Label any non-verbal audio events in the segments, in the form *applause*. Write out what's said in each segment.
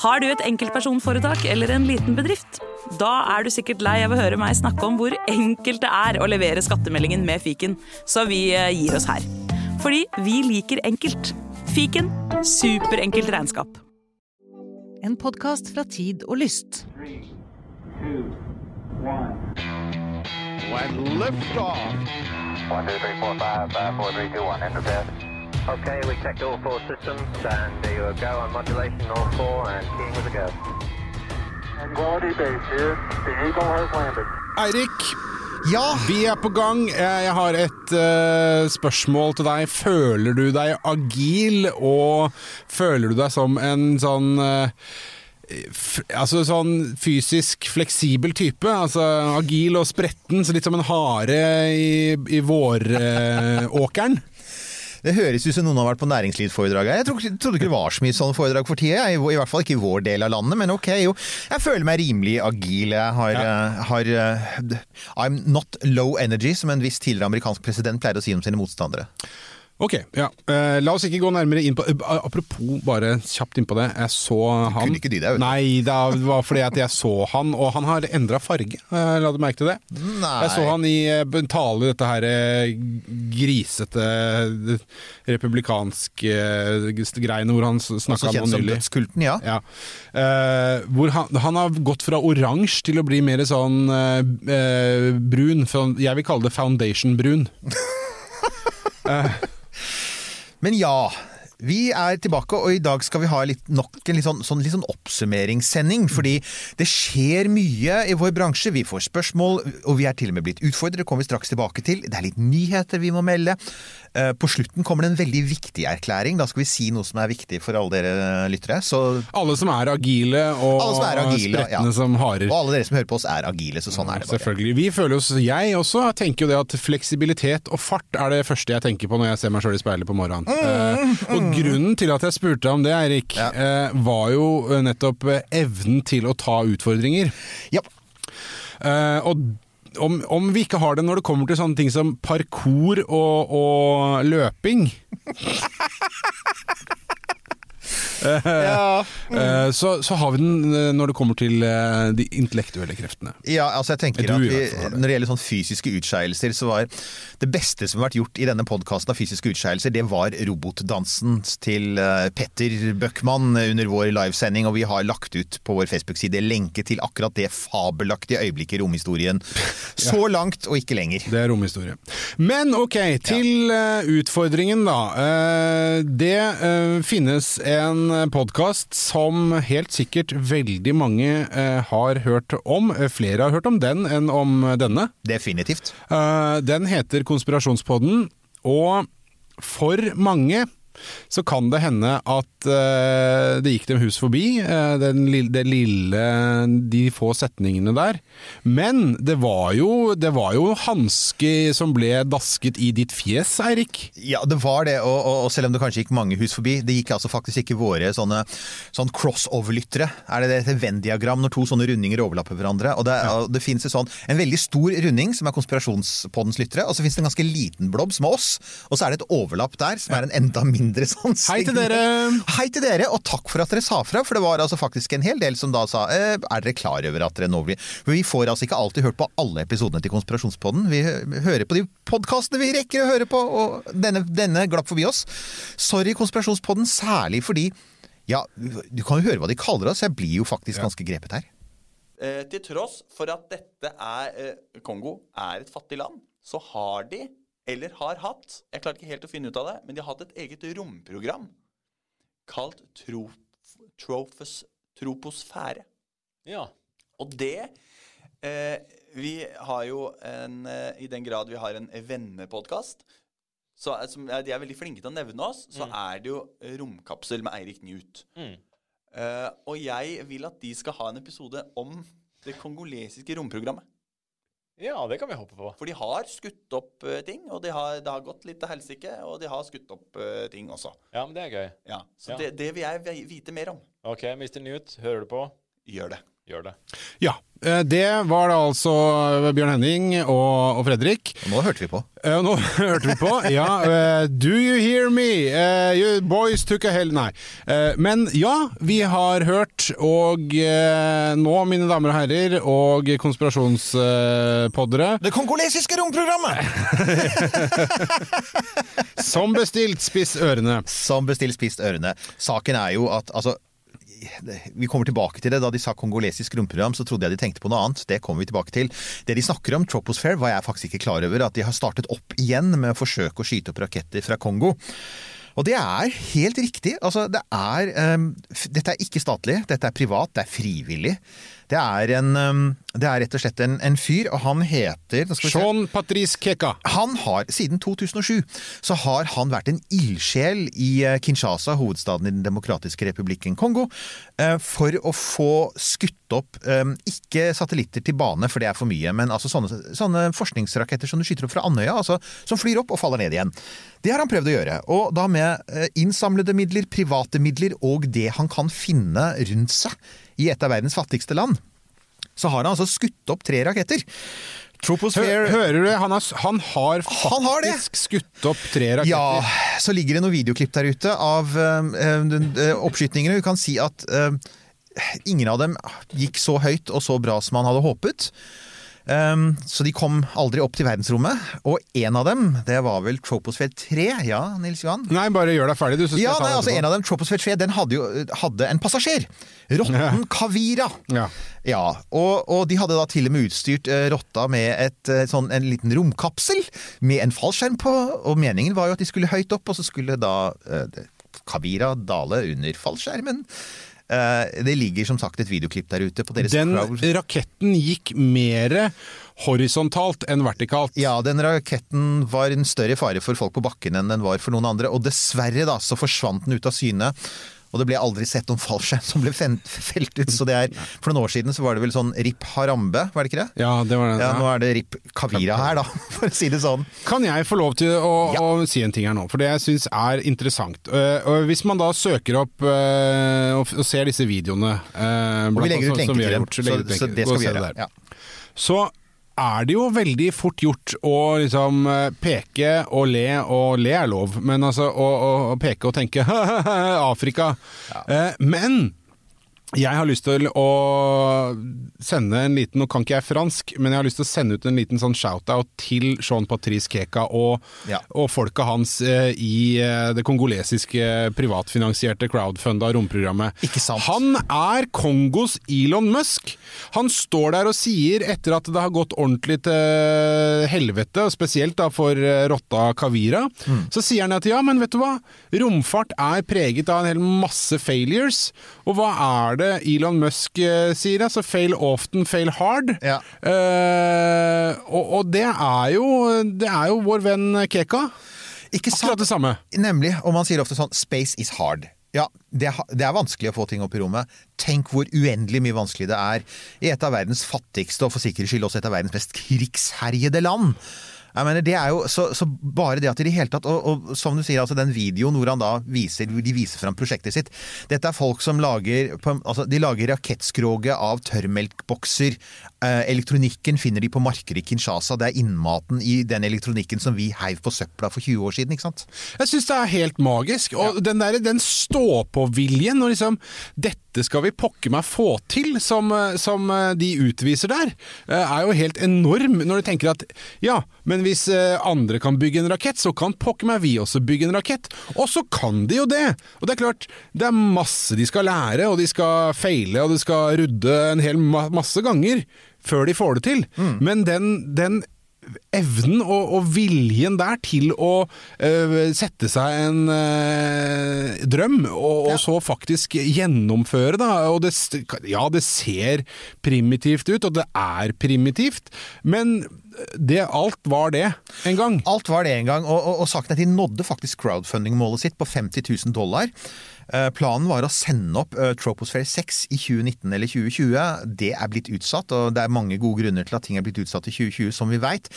Har du et enkeltpersonforetak eller en liten bedrift? Da er du sikkert lei av å høre meg snakke om hvor enkelt det er å levere skattemeldingen med fiken, så vi eh, gir oss her. Fordi vi liker enkelt. Fiken superenkelt regnskap. En podkast fra Tid og Lyst. When liftoff. One, two, three, four, five, five, four, three, two, one. Okay, we checked all four systems, and there you go on modulation, all four, and keying with a go. Tranquility base here. The Eagle has landed. Eirik, Ja, vi er på gang. Jeg jeg har et uh, spørsmål til deg. Føler du deg agil, og føler du deg som en sånn uh, f altså sånn fysisk fleksibel type. Altså agil og spretten, så litt som en hare i, i våråkeren. Det høres ut som noen har vært på næringslivsforedrag her. Jeg trodde, trodde ikke det var så mye sånne foredrag for tida. I, I hvert fall ikke i vår del av landet, men ok, jo. Jeg føler meg rimelig agil. Jeg har, ja. har eh, I'm not low energy, som en viss tidligere amerikansk president pleier å si om sine motstandere. Ok, ja. Uh, la oss ikke gå nærmere inn på uh, Apropos, bare kjapt innpå det. Jeg så han kunne ikke de deg, vet du. Nei, det var fordi at jeg så han, og han har endra farge. Uh, La du merke til det? Nei. Jeg så han i tale i dette her grisete republikanske greiene hvor han snakka nå som nylig. dødskulten, ja. Ja. Hvor han, han har gått fra oransje til å bli mer sånn brun. Sånn, jeg vil kalle det foundation-brun. *laughs* Men ja, vi er tilbake, og i dag skal vi ha litt, nok en litt sånn, sånn, litt sånn oppsummeringssending. Fordi det skjer mye i vår bransje. Vi får spørsmål, og vi er til og med blitt utfordret. Det kommer vi straks tilbake til. Det er litt nyheter vi må melde. Eh, På slutten kommer det en veldig viktig erklæring. Da skal vi si noe som er viktig for alle dere lyttere. Så, Alle som er agile og Alle som er agile, spretne ja. som harer. og alle dere som hører på oss, er agile, så sånn er det bare. Selvfølgelig. Vi føler oss, Jeg også tenker jo det at fleksibilitet og fart er det første jeg tenker på når jeg ser meg sjøl i speilet på morgenen. Eh, og grunnen til at jeg spurte om det, Eirik, Ja. eh, var jo eh, nettopp eh, evnen til å ta utfordringer. Ja. Eh, og om, om vi ikke har det når det kommer til sånne ting som parkour og, og løping, *laughs* Ja. mm. *laughs* så, så har vi den eh, når det kommer til eh, de intellektuelle kreftene. Ja, altså jeg tenker Du at vi. Når det gjelder sånn fysiske utskeielser, så var det beste som har vært gjort i denne podkasten av fysiske utskeielser, det var robotdansen til eh, Petter Bøckmann under vår livesending, og vi har lagt ut på vår Facebook-side lenke til akkurat det fabelaktige øyeblikket i romhistorien. *laughs* Så langt og ikke lenger. Det er romhistorie. Men ok, til ja. utfordringen da. Eh, det eh, finnes en podkast som helt sikkert veldig mange eh, har hørt om. Eh, Flere har hørt om den enn om denne. Definitivt. Eh, den heter Konspirasjonspodden, og for mange så kan det hende at uh, det gikk dem hus forbi, uh, den lille, det lille, de få setningene der. Men det var jo, det var jo hanske som ble dasket i ditt fjes, Eirik. Ja, det var det, og, og, og selv om det kanskje gikk mange hus forbi, det gikk altså faktisk ikke våre sånne sånn crossover-lyttere. Er det det et Venn-diagram når to sånne rundinger overlapper hverandre? Og det, og det finnes en sånn, en veldig stor runding som er konspirasjonspoddens lyttere, og så finnes det en ganske liten blobb som er oss, og så er det et overlapp der som er en enda mindre sånn Hei til dere! Hei til dere, og takk for at dere sa fra, for det var altså faktisk en hel del som da sa eh, er dere klar over at dere nå blir For vi får altså ikke alltid hørt på alle episodene til Konspirasjonspodden. Vi hører på de podkastene vi rekker å høre på, og denne, denne glapp forbi oss. Sorry, Konspirasjonspodden, særlig fordi ja, du kan jo høre hva de kaller oss. Jeg blir jo faktisk ganske grepet her. Eh, til tross for at dette er eh, Kongo er et fattig land, så har de, eller har hatt Jeg klarer ikke helt å finne ut av det, men de har hatt et eget romprogram kalt trof, trofus, Troposfære. Ja. Og det eh, Vi har jo en eh, I den grad vi har en vennepodkast, så er- som de er veldig flinke til å nevne oss, så er det jo Romkapsel med Eirik Newt. Mm. Eh, og jeg vil at de skal ha en episode om det kongolesiske romprogrammet. Ja, det kan vi håpe på. For de har skutt opp uh, ting, og de har, det har gått litt til helsike, og de har skutt opp uh, ting også. Ja, men det er gøy. Ja, Så Ja. Det, det vil jeg vite mer om. Ok, Mr. Newt, hører du på? Gjør det. Gjør det. Ja. eh, Det var da altså Bjørn Henning og, og Fredrik. Og nå hørte vi på. Eh, Nå *laughs* hørte vi på. Ja. eh, Do you hear me? Eh, You boys took a hell Nei. Eh, Men ja, vi har hørt, og eh, nå, mine damer og herrer, og konspirasjonspoddere, *laughs* Det kongolesiske romprogrammet! som bestilt, spiss ørene. Som bestilt spist ørene. Saken er jo at altså vi kommer tilbake til det. Da de sa kongolesisk romprogram, så trodde jeg de tenkte på noe annet. Det kommer vi tilbake til. Det de snakker om, Troposphere, var jeg faktisk ikke klar over. At de har startet opp igjen med å forsøke å skyte opp raketter fra Kongo. Og det er helt riktig. Altså, det er, um, dette er ikke statlig, dette er privat, det er frivillig. Det er, en, ehm, det er rett og slett en, en fyr, og han heter. Sean Patrice Keka. Han har, Siden 2007 så har han vært en ildsjel i eh, Kinshasa, hovedstaden i Den demokratiske republikken Kongo, eh, for å få skutt opp eh, ikke satellitter til bane, for det er for mye, men altså sånne, sånne forskningsraketter som du skyter opp fra Andøya, altså, som flyr opp og faller ned igjen. Det har han prøvd å gjøre, og da med eh, innsamlede midler, private midler og det han kan finne rundt seg i et av verdens fattigste land. Så har han altså skutt opp tre raketter. Troposphere hører du det? Han har, han har Han har det. faktisk skutt opp tre raketter. Ja, så ligger det noen videoklipp der ute av øh, øh, oppskytningene. Du kan si at øh, ingen av dem gikk så høyt og så bra som han hadde håpet. Um, så de kom aldri opp til verdensrommet. Og en av dem, det var vel Troposphere 3. Ja, Nils Johan? Nei, bare gjør deg ferdig, du. Ja, nei, altså. En av dem, Troposphere 3, den hadde jo hadde en passasjer. Rotten Kavira. Ja. Ja, og, og de hadde da til og med utstyrt uh, rotta med et, uh, sånn, en liten romkapsel med en fallskjerm på, og meningen var jo at de skulle høyt opp, og så skulle da uh, Kavira dale under fallskjermen. Eh, det ligger som sagt et videoklipp der ute på deres Den crowd. raketten gikk mer horisontalt enn vertikalt. Ja, den raketten var en større fare for folk på bakken enn den var for noen andre, og dessverre da, så forsvant den ut av syne. Og det ble aldri sett noen fallskjerm som ble felt ut, så det er For noen år siden så var det vel sånn Rip Harambe, var det ikke det? Ja, det var det. Ja, nå er det Rip Kavira her, da, *laughs* for å si det sånn. Kan jeg få lov til å, Ja. å si en ting her nå, for det jeg syns er interessant. Uh, og hvis man da søker opp uh, og, ser disse videoene eh, Og vi legger ut som- som lenke vi har til dem, gjort, så så, så det skal vi gjøre. Ja. Så er det jo veldig fort gjort å liksom eh, peke og le, og le er lov, men altså å, å, å peke og tenke *laughs* Afrika. Eh, men jeg har lyst til å sende en liten Nå kan ikke jeg fransk, men jeg har lyst til å sende ut en liten sånn shout-out til Jean Patrice Keka og, Ja. og folka hans eh, i eh, det kongolesiske privatfinansierte crowdfunda romprogrammet. Han er Kongos Elon Musk. Han står der og sier, etter at det har gått ordentlig til helvete, spesielt da for eh, rotta Kavira, Mm. så sier han at ja, men vet du hva? Romfart er preget av en hel masse failures. Og hva er det Elon Musk eh, sier? Altså fail often, fail hard. Ja. Uh, og, og det er jo Det er jo vår venn Keka. Ikke sant? Akkurat det samme. Nemlig. Og man sier ofte sånn 'space is hard'. Ja, det, det er vanskelig å få ting opp i rommet. Tenk hvor uendelig mye vanskelig det er i et av verdens fattigste, og for sikkerhets skyld også et av verdens mest krigsherjede land. Jeg mener, det er jo, så, så bare det at i det hele tatt, og, og som du sier, altså den videoen hvor han da viser, de viser fram prosjektet sitt Dette er folk som lager altså, de lager rakettskroget av tørrmelkbokser. Eh, elektronikken finner de på markedet i Kinshasa. Det er innmaten i den elektronikken som vi heiv på søpla for 20 år siden, ikke sant? Jeg syns det er helt magisk. Og den der, den stå-på-viljen og liksom Dette skal vi pokker meg få til, som, eh, som eh, de utviser der, eh, er jo helt enorm. Når du tenker at ja, men hvis andre kan bygge en rakett, så kan pokker meg vi også bygge en rakett. Og så kan de jo det! Og det er klart, det er masse de skal lære, og de skal feile, og de skal rudde en hel masse ganger før de får det til. Men den, den evnen og, og viljen der til å øh, sette seg en øh, drøm, og, og så faktisk gjennomføre, da. Og det, ja, det ser primitivt ut, og det er primitivt, men det, alt var det en gang. Alt var det en gang, og, og, og saken er at de nådde faktisk crowdfunding-målet sitt på 50 000 dollar. Eh, Planen var å sende opp eh, Troposphere 6 i 2019 eller 2020. Det er blitt utsatt, og det er mange gode grunner til at ting er blitt utsatt til 2020, som vi veit.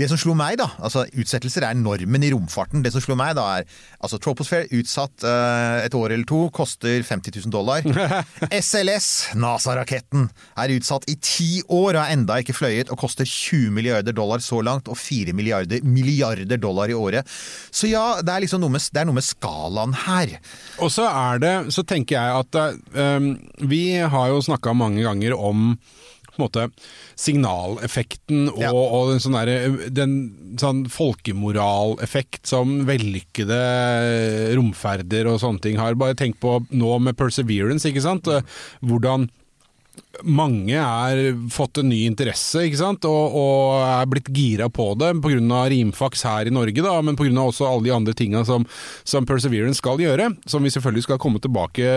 Det som slo meg, da altså Utsettelser er normen i romfarten. Det som slo meg, da er altså Troposphere utsatt eh, et år eller to, koster 50 000 dollar. *laughs* SLS, NASA-raketten, er utsatt i ti år og er enda ikke fløyet og koster 20 milliarder dollar så langt, og 4 milliarder, milliarder dollar i året. Så ja, det er liksom noe med, det er noe med skalaen her. Og så er det, så tenker jeg at eh, vi har jo snakka mange ganger om måte signaleffekten og, Ja. og den sånn derre- den sånn folkemoraleffekt som vellykkede romferder og sånne ting har. Bare tenk på nå med Perseverance, ikke sant. Eh, Hvordan mange er fått en ny interesse, ikke sant, og, og er blitt gira på det pga. rimfaks her i Norge, da, men pga. også alle de andre tinga som, som Perseverance skal gjøre, som vi selvfølgelig skal komme tilbake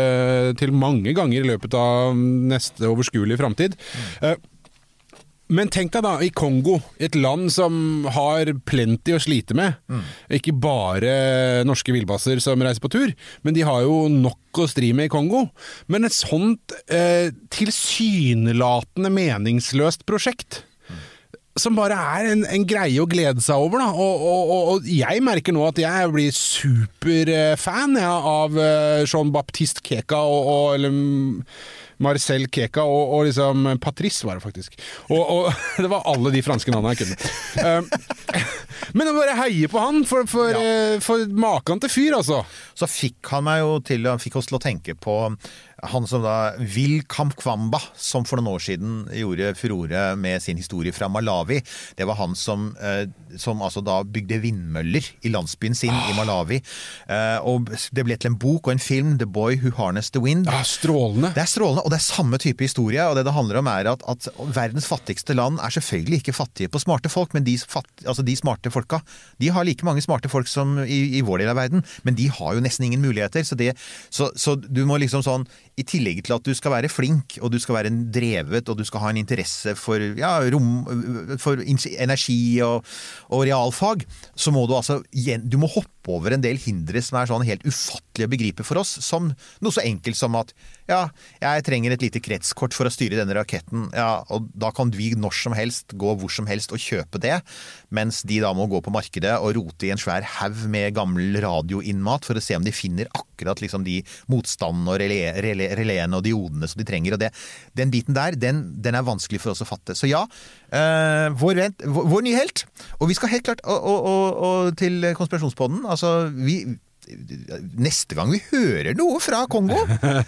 til mange ganger i løpet av neste overskuelige framtid. Eh, men tenk deg da, i Kongo, et land som har plenty å slite med. Ikke bare norske villbasser som reiser på tur, men de har jo nok å stri med i Kongo. Men et sånt eh, tilsynelatende meningsløst prosjekt som bare er en, en greie å glede seg over. Da. Og, og, og, jeg merker nå at jeg blir superfan ja, av eh, Jean-Baptiste Keka og, og eller mm, Marcel Keka og, og liksom Patrice var det faktisk. Og, og *laughs* det var alle de franske navnene jeg kunne. Um, *laughs* men jeg bare heier på han, for, for, ja. for maken til fyr, altså. Så fikk han meg jo til, han fikk oss til å tenke på han som da Will Kamkwamba, som for noen år siden gjorde furore med sin historie fra Malawi. Det var han som, eh, som altså da bygde vindmøller i landsbyen sin i Malawi. Eh, og det ble til en bok og en film, 'The Boy Who Harnessed the Wind'. Ja, strålende. Det er strålende, og det er samme type historie. og Det det handler om er at, at verdens fattigste land er selvfølgelig ikke fattige på smarte folk, men de, fatt, altså de smarte folka de har like mange smarte folk som i, i vår del av verden, men de har jo nesten ingen muligheter. Så, det, så, så du må liksom sånn I tillegg til at du skal være flink, og du skal være drevet, og du skal ha en interesse for, ja, rom, for energi og, og realfag, så må du altså Du må hoppe over en del hindre som er sånn helt ufattelige å begripe for oss, som noe så enkelt som at ja, jeg trenger et lite kretskort for å styre denne raketten, ja, og da kan vi når som helst gå hvor som helst og kjøpe det, mens de da må gå på markedet og rote i en svær haug med gammel radioinnmat for å se om de finner akkurat liksom de motstandene og relé, relé, reléene og diodene som de trenger. og det, Den biten der, den, den er vanskelig for oss å fatte. Så ja, øh, vår, vent, vår, vår nye helt. Og vi skal helt klart og, og, og, og til konspirasjonspodden. Altså, vi Neste gang vi hører noe fra Kongo,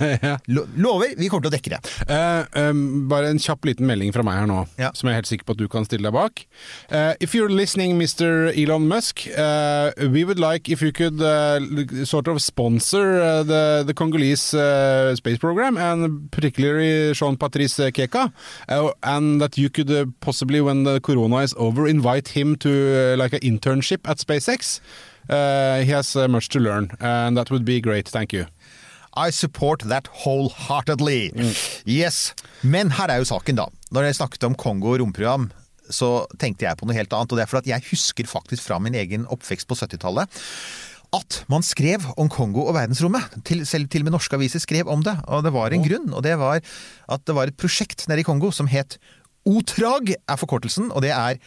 *laughs* lo- lover, vi kommer til å dekke det. Uh, um, bare en kjapp liten melding fra meg her nå, Ja. som jeg er helt sikker på at du kan stille deg bak. Uh, if you're listening, Mr. Elon Musk, uh, we would like if you could sort of sponsor the, the Congolese space program, and particularly Jean-Patrice Keka, and that you could possibly, when the corona is over, invite him to like an internship at SpaceX. Uh, he has uh, much to learn, and that would be great. Thank you. I support that wholeheartedly. Yes. Men her er jo saken, da. Når jeg snakket om Kongo romprogram, så tenkte jeg på noe helt annet. Og det er fordi jeg husker faktisk fra min egen oppvekst på 70-tallet at man skrev om Kongo og verdensrommet. Til, selv til og med norske aviser skrev om det. Og det var en grunn, og det var at det var et prosjekt nede i Kongo som het OTRAG, er forkortelsen, og det er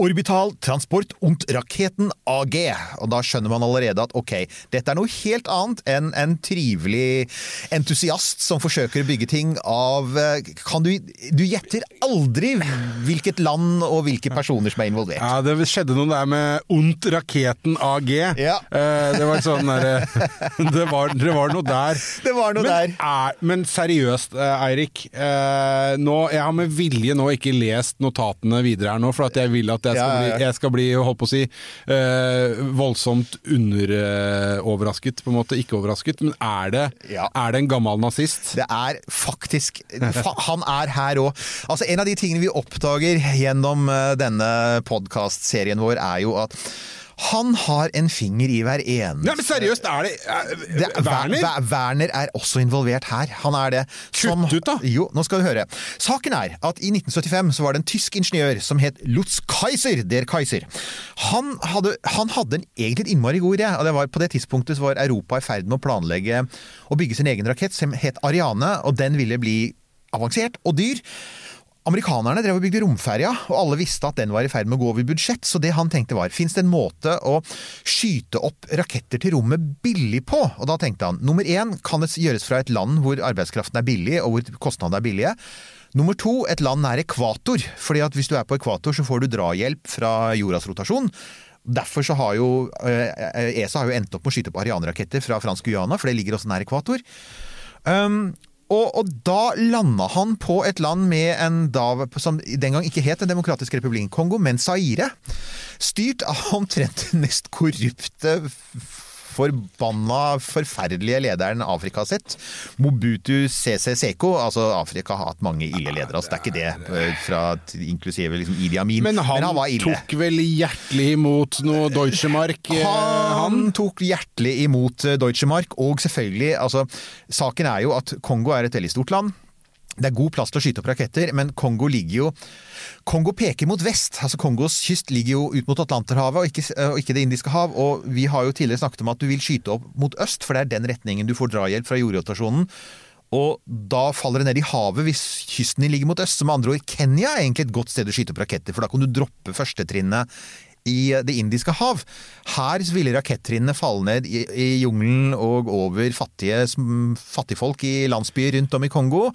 Orbital Transport und Raketen AG. Og da skjønner man allerede at ok, dette er noe helt annet enn en trivelig entusiast som forsøker å bygge ting av eh, Kan du Du gjetter aldri hvilket land og hvilke personer som er involvert. Ja, det skjedde noe der med Ondt Raketen AG. Ja. Eh, det var sånn derre *laughs* det, var- det var noe der. Det var noe men, der. Er, men seriøst, eh, Eirik. Eh, jeg har med vilje nå ikke lest notatene videre her nå, for at jeg vil at jeg skal Ja, ja, bli, jeg skal bli holdt på å si, eh, voldsomt underoverrasket, på en måte. Ikke overrasket. Men er det, er det en gammel nazist? Det er faktisk fa Han er her òg. Altså, en av de tingene vi oppdager gjennom eh, denne podkastserien vår, er jo at Han har en finger i hver eneste Nei, men seriøst, er det, er, det, er- Werner? Wer- Werner er også involvert her. Han er det. Som- Kutt ut, da. Jo, nå skal du høre. Saken er at i 1975 så var det en tysk ingeniør som het Lutz Kaiser, der Kaiser. Han hadde, han hadde en egentlig et innmari god idé, og det var på det tidspunktet så var Europa i ferd med å planlegge å bygge sin egen rakett som het Ariane, og den ville bli avansert og dyr. Amerikanerne drev og bygde romferja, og alle visste at den var i ferd med å gå over budsjett, så det han tenkte var, fins det en måte å skyte opp raketter til rommet billig på? Og da tenkte han, nummer én, kan det gjøres fra et land hvor arbeidskraften er billig, og hvor kostnadene er billige? Nummer to, et land nær ekvator, fordi at hvis du er på ekvator, så får du drahjelp fra jordas rotasjon. Derfor så har jo eh, ESA har jo endt opp med å skyte opp Ariane-raketter fra fransk Guyana, for det ligger også nær ekvator. Um, og, og da landa han på et land med en da, som den gang ikke het Den demokratiske republikken Kongo, men Zaire. Styrt av omtrent den mest korrupte, forbanna, forferdelige lederen Afrika sitt. Mobutu CC Seko. Altså, Afrika har hatt mange ille ledere, altså, det er ikke det. eh, Fra, inklusive liksom Idi Amin. Men han, var ille. tok vel hjertelig imot noe Deutsche Mark? eh, Han tok hjertelig imot Deutschemark, Deutsche Mark, og selvfølgelig altså, Saken er jo at Kongo er et veldig stort land. Det er god plass til å skyte opp raketter, men Kongo ligger jo Kongo peker mot vest. altså Kongos kyst ligger jo ut mot Atlanterhavet og ikke, og ikke Det indiske hav. og Vi har jo tidligere snakket om at du vil skyte opp mot øst, for det er den retningen du får drahjelp fra jordrotasjonen. Og da faller det ned i havet hvis kysten din ligger mot øst. Så med andre ord, Kenya er egentlig et godt sted å skyte opp raketter, for da kan du droppe førstetrinnet i Det indiske hav. Her ville rakettrinnene falle ned i, i jungelen og over fattige, fattigfolk i landsbyer rundt om i Kongo.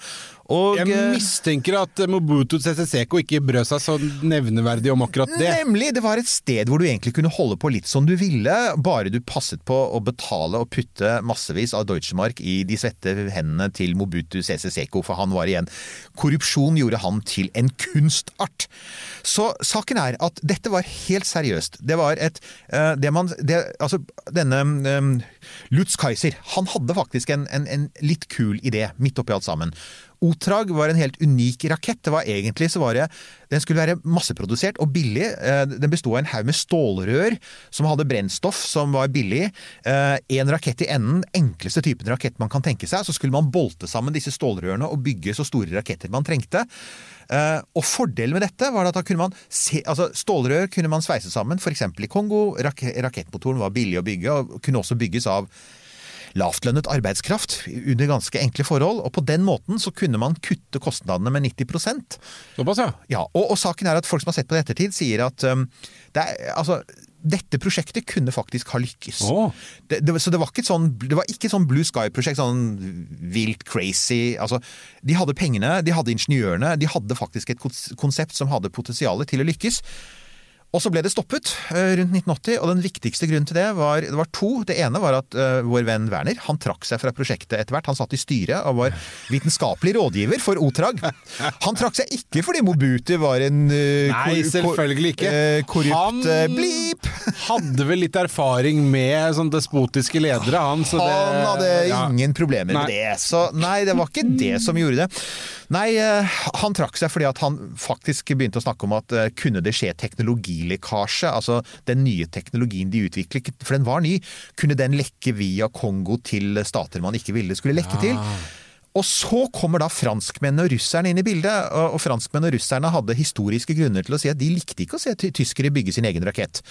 Og, Jeg eh, mistenker at Mobutu Seseko Seko ikke brød seg så nevneverdig om akkurat det. Nemlig! Det var et sted hvor du egentlig kunne holde på litt som du ville, bare du passet på å betale og putte massevis av Deutschemark i de svette hendene til Mobutu Seseko, Seko, for han var igjen Korrupsjon gjorde han til en kunstart. Så saken er at dette var helt seriøst. Det var et eh, det man, det, Altså, denne um, Lutz Kaiser, han hadde faktisk en, en, en litt kul idé midt oppi alt sammen. Otrag var en helt unik rakett. Det var egentlig så var det Den skulle være masseprodusert og billig. Eh, Den bestod av en haug med stålrør som hadde brennstoff som var billig. En rakett i enden, enkleste typen rakett man kan tenke seg. Så skulle man bolte sammen disse stålrørene og bygge så store raketter man trengte. Uh, Og fordelen med dette var at da kunne man se, altså stålrør kunne man sveise sammen, f.eks. i Kongo. Rak rakettmotoren var billig å bygge og kunne også bygges av lavtlønnet arbeidskraft under ganske enkle forhold. Og på den måten så kunne man kutte kostnadene med 90% Såpass, ja. ja, og, og saken er at folk som har sett på det i ettertid, sier at um, det er, altså, dette prosjektet kunne faktisk ha lykkes. Oh. Det, det, så det var ikke sånn, det var ikke sånn Blue Sky-prosjekt, sånn vilt crazy. Altså, de hadde pengene, de hadde ingeniørene, de hadde faktisk et konsept som hadde potensial til å lykkes. Og så ble det stoppet eh, rundt 1980, og den viktigste grunnen til det var, det var to. Det ene var at uh, vår venn Werner han trakk seg fra prosjektet etter hvert. Han satt i styret og var vitenskapelig rådgiver for Otrag. Han trakk seg ikke fordi Mobutu var en uh, Nei, selvfølgelig ikke. Uh, korrupt Han- blip. Hadde vel litt erfaring med sånn despotiske ledere, han. Så det, Han hadde ja. ingen problemer med det. Så nei, det var ikke det som gjorde det. Nei, han trakk seg fordi at han faktisk begynte å snakke om at kunne det skje teknologilekkasje, altså den nye teknologien de utviklet, for den var ny, kunne den lekke via Kongo til stater man ikke ville skulle lekke til? Og så kommer da franskmennene og russerne inn i bildet. Og og franskmennene og russerne hadde historiske grunner til å si at de likte ikke å se tyskere bygge sin egen rakett.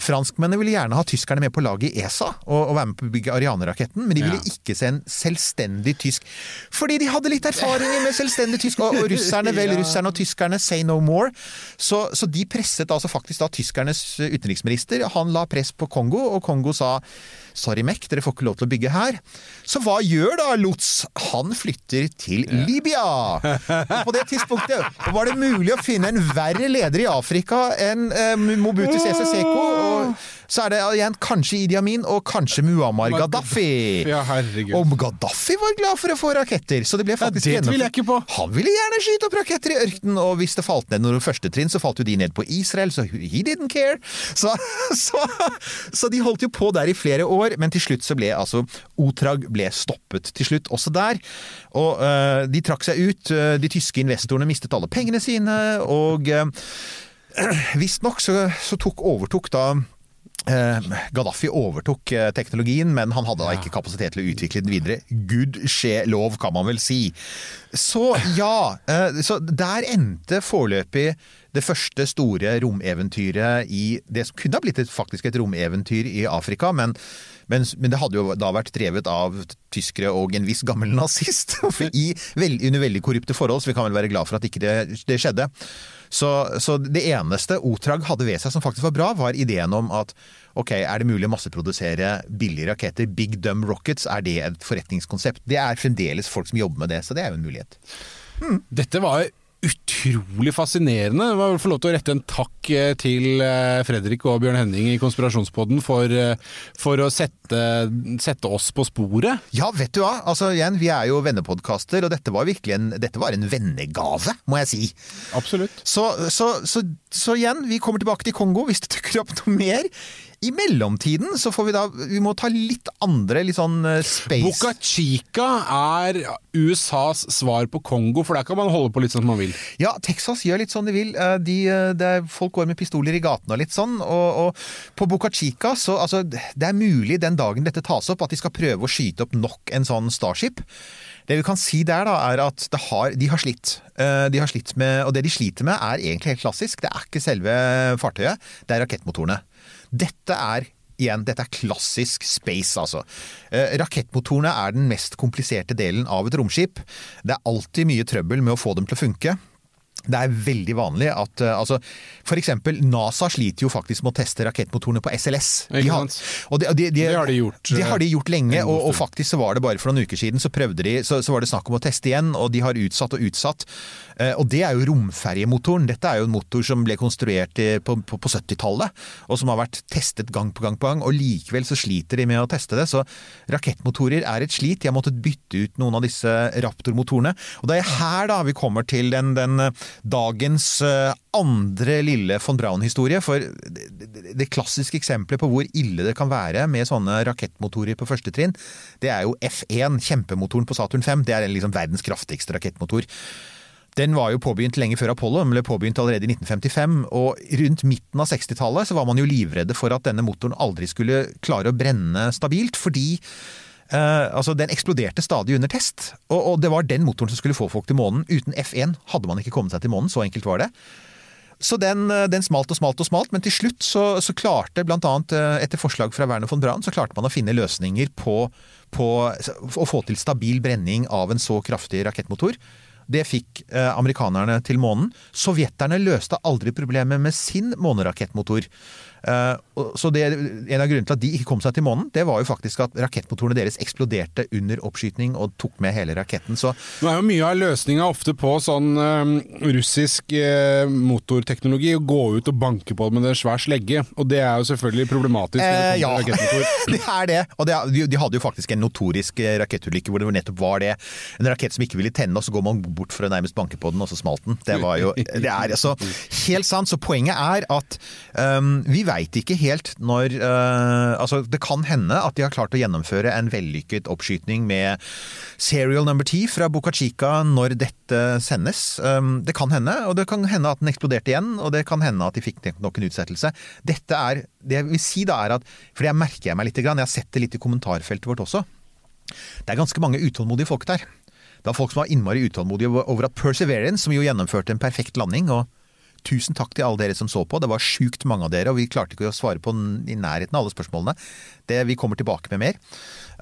Franskmennene ville gjerne ha tyskerne med på laget i ESA og, og være med på å bygge Ariane-raketten, men de ville Ja. ikke se en selvstendig tysk Fordi de hadde litt erfaringer med selvstendig tysk, og, og russerne, vel, *laughs* russerne og tyskerne say no more. Så, så de presset altså faktisk da tyskernes utenriksminister. Han la press på Kongo, og Kongo sa sorry, Mek, dere får ikke lov til å bygge her. Så hva gjør da Lutz? Han flytter til Libya! Og på det tidspunktet var det mulig å finne en verre leder i Afrika enn eh, Mobutu Sese Seko. Og så er det igjen kanskje Idi Amin og kanskje Muammar Gaddafi. Ja, herregud. Og Gaddafi var glad for å få raketter, så det ble faktisk det tviler jeg ikke på. Han ville gjerne skyte opp raketter i ørkenen, og hvis det falt ned noen første trinn, så falt jo de ned på Israel, så he didn't care. Så, *laughs* så, så de holdt jo på der i flere år, men til slutt så ble altså Otrag ble stoppet til slutt også der. Og eh, de trakk seg ut, de tyske investorene mistet alle pengene sine, og uh, *clears throat* visstnok så, så tok, overtok da Gaddafi overtok eh, teknologien, men han hadde da ikke kapasitet til å utvikle den videre. Gud skje lov, kan man vel si. Så ja, eh, så der endte foreløpig det første store romeventyret i det som kunne ha blitt et, faktisk et romeventyr i Afrika, men, men, men det hadde jo da vært drevet av tyskere og en viss gammel nazist *laughs* i, under veldig korrupte forhold, så vi kan vel være glad for at ikke det, det skjedde. Så, så det eneste Otrag hadde ved seg som faktisk var bra, var ideen om at ok, er det mulig å masseprodusere billige raketter, big dumb rockets, er det et forretningskonsept? Det er fremdeles folk som jobber med det, så det er jo en mulighet. Dette var utrolig fascinerende. Jeg må få lov til å rette en takk eh, til eh, Fredrik og Bjørn Henning i Konspirasjonspodden for, eh, for å sette, sette oss på sporet. Ja, vet du hva? Altså igjen, Vi er jo vennepodkaster, og dette var virkelig en, dette var en vennegave, må jeg si. Absolutt. Så, så, så, så igjen, vi kommer tilbake til Kongo hvis det dukker opp noe mer. I mellomtiden så får vi da Vi må ta litt andre, litt sånn eh, space Boca Chica er USAs svar på Kongo, for der kan man holde på litt som man vil. Ja, Texas gjør litt sånn de vil. De, De, eh, er, folk går med pistoler i gatene og litt sånn. Og, og på Boca Chica så altså, Det er mulig den dagen dette tas opp, at de skal prøve å skyte opp nok en sånn Starship. Det vi kan si der, da, er at det har, de har slitt. Eh, De har slitt med, og det de sliter med, er egentlig helt klassisk. Det er ikke selve fartøyet, det er rakettmotorene. Dette er Igjen, dette er klassisk space, altså. Eh, rakettmotorene er den mest kompliserte delen av et romskip. Det er alltid mye trøbbel med å få dem til å funke. Det er veldig vanlig at eh, altså, For eksempel NASA sliter jo faktisk med å teste rakettmotorene på SLS. De har- sant? de, det, de, Det har de gjort, Det har de gjort lenge, og, og faktisk så var det bare for noen uker siden så prøvde de, så, så var det snakk om å teste igjen, og de har utsatt og utsatt. Eh, Og det er jo romferjemotoren. Dette er jo en motor som ble konstruert på, på, på 70-tallet, og som har vært testet gang på gang på gang, og likevel så sliter de med å teste det. Så rakettmotorer er et slit. De har måttet bytte ut noen av disse Raptor-motorene. Og det er her da vi kommer til den, den eh, dagens eh, andre lille von Braun-historie. For det klassiske eksempelet på hvor ille det kan være med sånne rakettmotorer på første trinn, det er jo F1, kjempemotoren på Saturn 5. Det er liksom verdens kraftigste rakettmotor. Den var jo påbegynt lenge før Apollo, den ble påbegynt allerede i 1955. Og rundt midten av 60-tallet så var man jo livredde for at denne motoren aldri skulle klare å brenne stabilt, fordi Uh, altså den eksploderte stadig under test. Og, og det var den motoren som skulle få folk til månen. Uten F1 hadde man ikke kommet seg til månen, så enkelt var det. Så den, eh, den smalt og smalt og smalt, men til slutt så, så klarte blant annet eh, etter forslag fra Werner von Braun, så klarte man å finne løsninger på, på å få til stabil brenning av en så kraftig rakettmotor. Det fikk eh, amerikanerne til månen. Sovjeterne løste aldri problemet med sin månerakettmotor. Eh, så det, En av grunnene til at de ikke kom seg til månen, det var jo faktisk at rakettmotorene deres eksploderte under oppskyting og tok med hele raketten. Så Nå er jo mye av løsninga ofte på sånn russisk eh, motorteknologi å gå ut og banke på det med en svær slegge, og det er jo selvfølgelig problematisk. Eh, ja, *laughs* det er det. Og det, de, de hadde jo faktisk en notorisk eh, rakettulykke hvor det nettopp var det. En rakett som ikke ville tenne, og så går man bort for å nærmest banke på den, og så smalt den. Det var jo Det er altså helt sant. Så poenget er at um, vi veit ikke helt når uh, Altså, det kan hende at de har klart å gjennomføre en vellykket oppskyting med serial number 10 fra Boca Chica når dette sendes. Um, det kan hende, og det kan hende at den eksploderte igjen, og det kan hende at de fikk nok en utsettelse. Dette er Det jeg vil si da, er at For det merker jeg meg litt, jeg har sett det litt i kommentarfeltet vårt også. Det er ganske mange utålmodige folk der. Det er folk som var innmari utålmodige over at Perseverance, som jo gjennomførte en perfekt landing, og tusen takk til alle dere som så på. Det var sjukt mange av dere, og vi klarte ikke å svare på i nærheten av alle spørsmålene. Det, vi kommer tilbake med mer.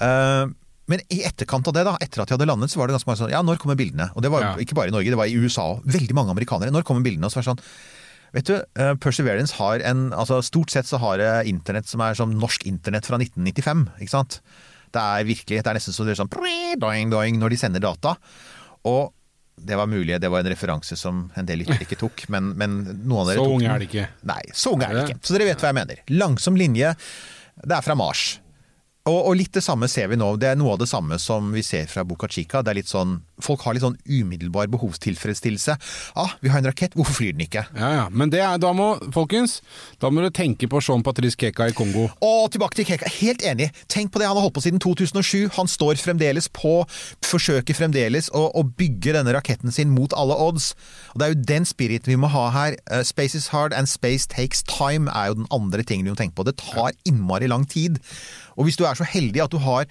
Uh, men i etterkant av det, da, etter at de hadde landet, så var det ganske mange sånn Ja, når kommer bildene? Og det var Ja. ikke bare i Norge, det var i USA òg. Veldig mange amerikanere. Når kommer bildene? Og så var det sånn Vet du, uh, Perseverance har en altså Stort sett så har det internett som er som norsk internett fra 1995. ikke sant? Det er virkelig, det er nesten så det er sånn doing, doing, når de sender data. Og det var mulig, det var en referanse som en del ikke tok, men, men noen av dere Så tok unge er de ikke. Nei, så unge er de det? ikke. Så dere vet hva jeg mener. Langsom linje. Det er fra Mars. Og, og litt det samme ser vi nå. Det er noe av det samme som vi ser fra Boca Chica. Det er litt sånn folk har litt sånn umiddelbar behovstilfredsstillelse. Ah, vi har en rakett, hvorfor flyr den ikke? Ja, ja. Men det er, da må, folkens, da må du tenke på Jean Patrice Keka i Kongo. Og tilbake til Keka. Helt enig. Tenk på det, han har holdt på siden 2007. Han står fremdeles på, forsøker fremdeles å, å bygge denne raketten sin mot alle odds. Og Det er jo den spiriten vi må ha her. Uh, space is hard and space takes time er jo den andre tingen vi må tenke på. Det tar innmari lang tid. Og hvis du er så heldig at du har